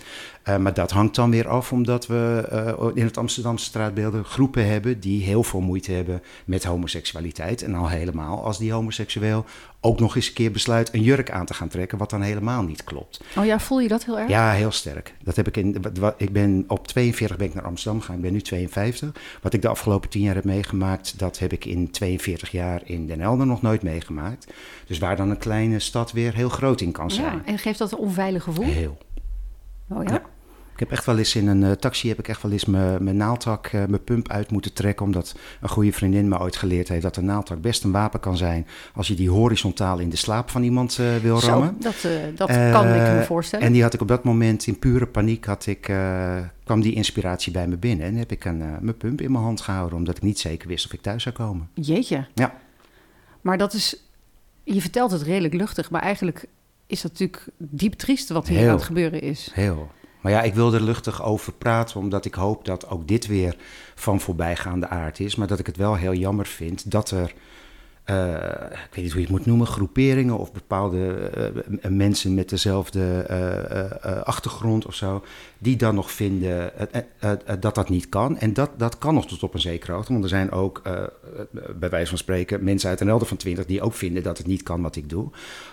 Uh, maar dat hangt dan weer af omdat we uh, in het Amsterdamse straatbeelden groepen hebben die heel veel moeite hebben met homoseksualiteit. En al helemaal als die homoseksueel ook nog eens een keer besluit een jurk aan te gaan trekken, wat dan helemaal niet klopt. Oh ja, voel je dat heel erg? Ja, heel sterk. Dat heb ik in. Ik ben op 42 ben ik naar Amsterdam gegaan. Ik ben nu 52. Wat ik de afgelopen 10 jaar heb meegemaakt, dat heb ik in 42 jaar in Den Helder nog nooit meegemaakt. Dus waar dan een kleine stad weer heel groot in kan zijn. Ja, en geeft dat een onveilig gevoel? Heel. Oh ja? Ik heb echt wel eens in een uh, taxi heb ik echt wel eens mijn naaldtak, uh, mijn pump uit moeten trekken. Omdat een goede vriendin me ooit geleerd heeft dat een naaldtak best een wapen kan zijn. Als je die horizontaal in de slaap van iemand uh, wil Zo, rammen. Dat, dat kan ik me voorstellen. En die had ik op dat moment in pure paniek had ik, kwam die inspiratie bij me binnen. En heb ik een, mijn pump in mijn hand gehouden. Omdat ik niet zeker wist of ik thuis zou komen. Jeetje. Ja. Maar dat is, je vertelt het redelijk luchtig. Maar eigenlijk is dat natuurlijk diep triest wat hier heel, aan het gebeuren is. Heel. Maar ja, ik wil er luchtig over praten, omdat ik hoop dat ook dit weer van voorbijgaande aard is. Maar dat ik het wel heel jammer vind dat er uh, ik weet niet hoe je het moet noemen, groeperingen of bepaalde uh, mensen met dezelfde uh, achtergrond of zo, die dan nog vinden dat dat niet kan. En dat, dat kan nog tot op een zekere hoogte, want er zijn ook, bij wijze van spreken, mensen uit een elder van 20 die ook vinden dat het niet kan wat ik doe.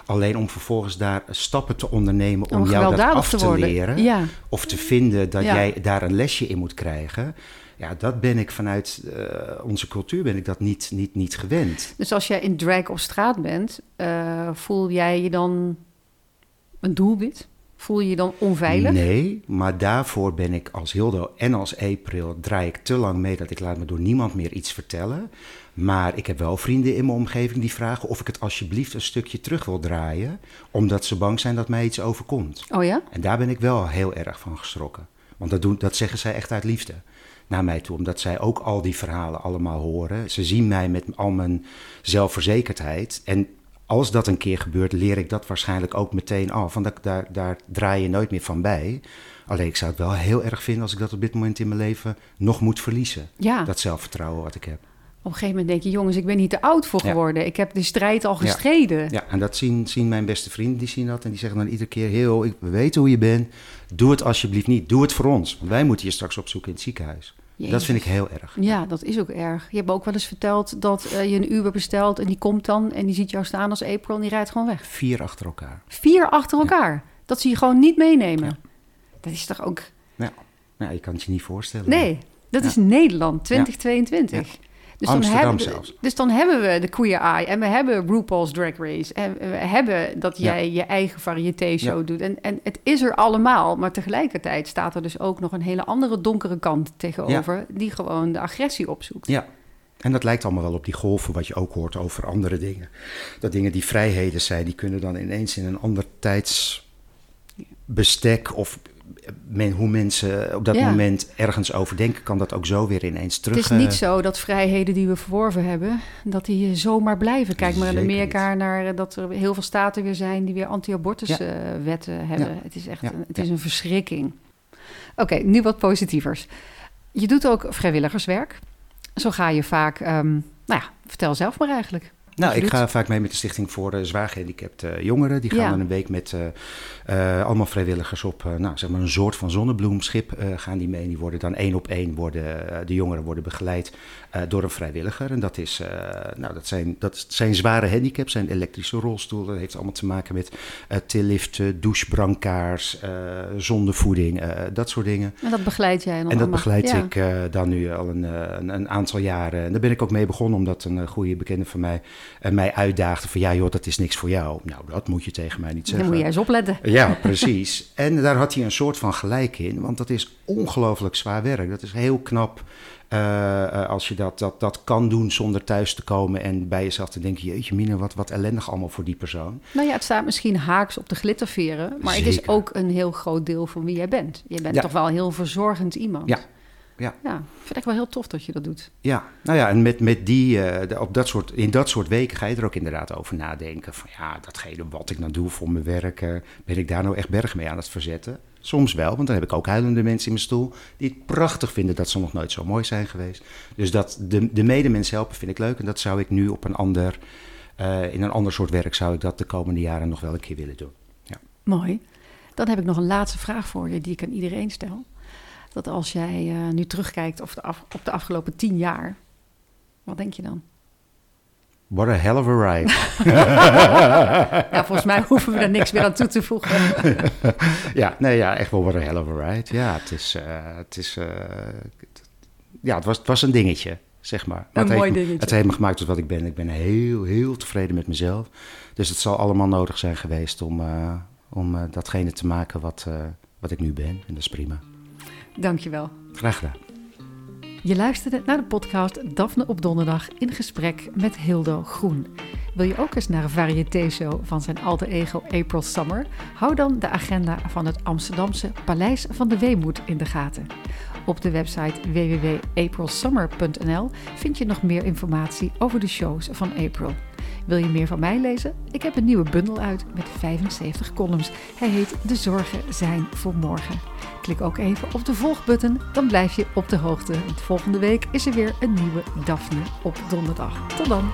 Alleen om vervolgens daar stappen te ondernemen om, jou dat af te, leren ja. of te vinden dat jij daar een lesje in moet krijgen. Ja, dat ben ik vanuit uh, onze cultuur ben ik dat niet, niet, niet gewend. Dus als jij in drag op straat bent, uh, voel jij je dan een doelwit? Voel je je dan onveilig? Nee, maar daarvoor ben ik als Hildo en als April draai ik te lang mee dat ik laat me door niemand meer iets vertellen. Maar ik heb wel vrienden in mijn omgeving die vragen of ik het alsjeblieft een stukje terug wil draaien, omdat ze bang zijn dat mij iets overkomt. Oh ja? En daar ben ik wel heel erg van geschrokken. Want dat, doen, dat zeggen zij echt uit liefde naar mij toe, omdat zij ook al die verhalen allemaal horen. Ze zien mij met al mijn zelfverzekerdheid. En als dat een keer gebeurt, leer ik dat waarschijnlijk ook meteen af. Want daar, daar draai je nooit meer van bij. Alleen ik zou het wel heel erg vinden als ik dat op dit moment in mijn leven nog moet verliezen. Ja. Dat zelfvertrouwen wat ik heb. Op een gegeven moment denk je, jongens, ik ben niet te oud voor geworden. Ik heb de strijd al gestreden. Ja, ja en dat zien, zien mijn beste vrienden, die zien dat. En die zeggen dan iedere keer, heel, ik, we weten hoe je bent. Doe het alsjeblieft niet. Doe het voor ons. Want wij moeten je straks opzoeken in het ziekenhuis. Dat vind ik heel erg. Ja, dat is ook erg. Je hebt ook wel eens verteld dat uh, je een Uber bestelt en die komt dan en die ziet jou staan als April en die rijdt gewoon weg. Vier achter elkaar. Vier achter elkaar. Dat zie je gewoon niet meenemen. Dat is toch ook. Ja. ja, je kan het je niet voorstellen. Nee, dat is Nederland 2022. Dus dan, hebben, zelfs. dus dan hebben we de Queer Eye en we hebben RuPaul's Drag Race. En we hebben dat jij je eigen variété-show doet. En, en het is er allemaal, maar tegelijkertijd staat er dus ook nog een hele andere donkere kant tegenover... die gewoon de agressie opzoekt. Ja, en dat lijkt allemaal wel op die golven wat je ook hoort over andere dingen. Dat dingen die vrijheden zijn, die kunnen dan ineens in een ander tijdsbestek of men, hoe mensen op dat moment ergens over denken, kan dat ook zo weer ineens terug. Het is niet eh, zo dat vrijheden die we verworven hebben, dat die zomaar blijven. Kijk maar in Amerika naar dat er heel veel staten weer zijn die weer anti-abortuswetten eh, hebben. Het is echt een, het is een verschrikking. Oké, nu wat positievers. Je doet ook vrijwilligerswerk. Zo ga je vaak, um, nou ja, vertel zelf maar eigenlijk. Nou, ik ga vaak mee met de Stichting voor uh, Zwaar Gehandicapte Jongeren. Die gaan dan een week met uh, allemaal vrijwilligers op nou, zeg maar een soort van zonnebloemschip gaan die mee. Die worden dan één op één, worden, de jongeren worden begeleid door een vrijwilliger. En dat, is, nou, dat, zijn, dat zijn zware handicaps, zijn elektrische rolstoelen. Dat heeft allemaal te maken met tilliften, douchebrankaars, zondevoeding, dat soort dingen. En dat begeleid jij dan En dat begeleid ik dan nu al een, een, een, aantal jaren. En daar ben ik ook mee begonnen, omdat een goede bekende van mij mij uitdaagde van ja joh, dat is niks voor jou. Nou, dat moet je tegen mij niet zeggen. Dan moet jij eens opletten. Ja, (laughs) precies. en daar had hij een soort van gelijk in, want dat is ongelooflijk zwaar werk. Dat is heel knap uh, als je dat, dat, dat kan doen zonder thuis te komen en bij jezelf te denken: jeetje, Mine, wat, wat ellendig allemaal voor die persoon. Nou ja, het staat misschien haaks op de glitterveren, maar het is ook een heel groot deel van wie jij bent. Je bent toch wel heel verzorgend iemand. Ja. Ja. ja, vind ik wel heel tof dat je dat doet. Ja, nou ja, en met, met die, uh, op dat soort, in dat soort weken ga je er ook inderdaad over nadenken. Van ja, datgene wat ik nou doe voor mijn werk, ben ik daar nou echt berg mee aan het verzetten? Soms wel, want dan heb ik ook huilende mensen in mijn stoel die het prachtig vinden dat ze nog nooit zo mooi zijn geweest. Dus dat de, de medemens helpen vind ik leuk en dat zou ik nu op een ander, uh, in een ander soort werk zou ik dat de komende jaren nog wel een keer willen doen. Ja. Mooi. Dan heb ik nog een laatste vraag voor je die ik aan iedereen stel. Dat als jij uh, nu terugkijkt op de afgelopen tien jaar, wat denk je dan? What a hell of a ride. (laughs) ja, volgens mij hoeven we daar niks meer aan toe te voegen. (laughs) ja, nee, ja, echt wel what a hell of a ride. Ja, het is, uh, het is, uh, ja, het was, het was een dingetje, zeg maar. Een het mooi heeft, dingetje. Het heeft me gemaakt tot wat ik ben. Ik ben heel, heel tevreden met mezelf. Dus het zal allemaal nodig zijn geweest om, uh, om datgene te maken wat, wat ik nu ben. En dat is prima. Dankjewel. Graag gedaan. Je luisterde naar de podcast Daphne op donderdag in gesprek met Hildo Groen. Wil je ook eens naar een variété-show van zijn alter ego April Summer? Hou dan de agenda van het Amsterdamse Paleis van de Weemoed in de gaten. Op de website www.aprilsummer.nl vind je nog meer informatie over de shows van April. Wil je meer van mij lezen? Ik heb een nieuwe bundel uit met 75 columns. Hij heet De Zorgen zijn voor morgen. Klik ook even op de volgbutton, dan blijf je op de hoogte. Want volgende week is er weer een nieuwe Daphne op donderdag. Tot dan!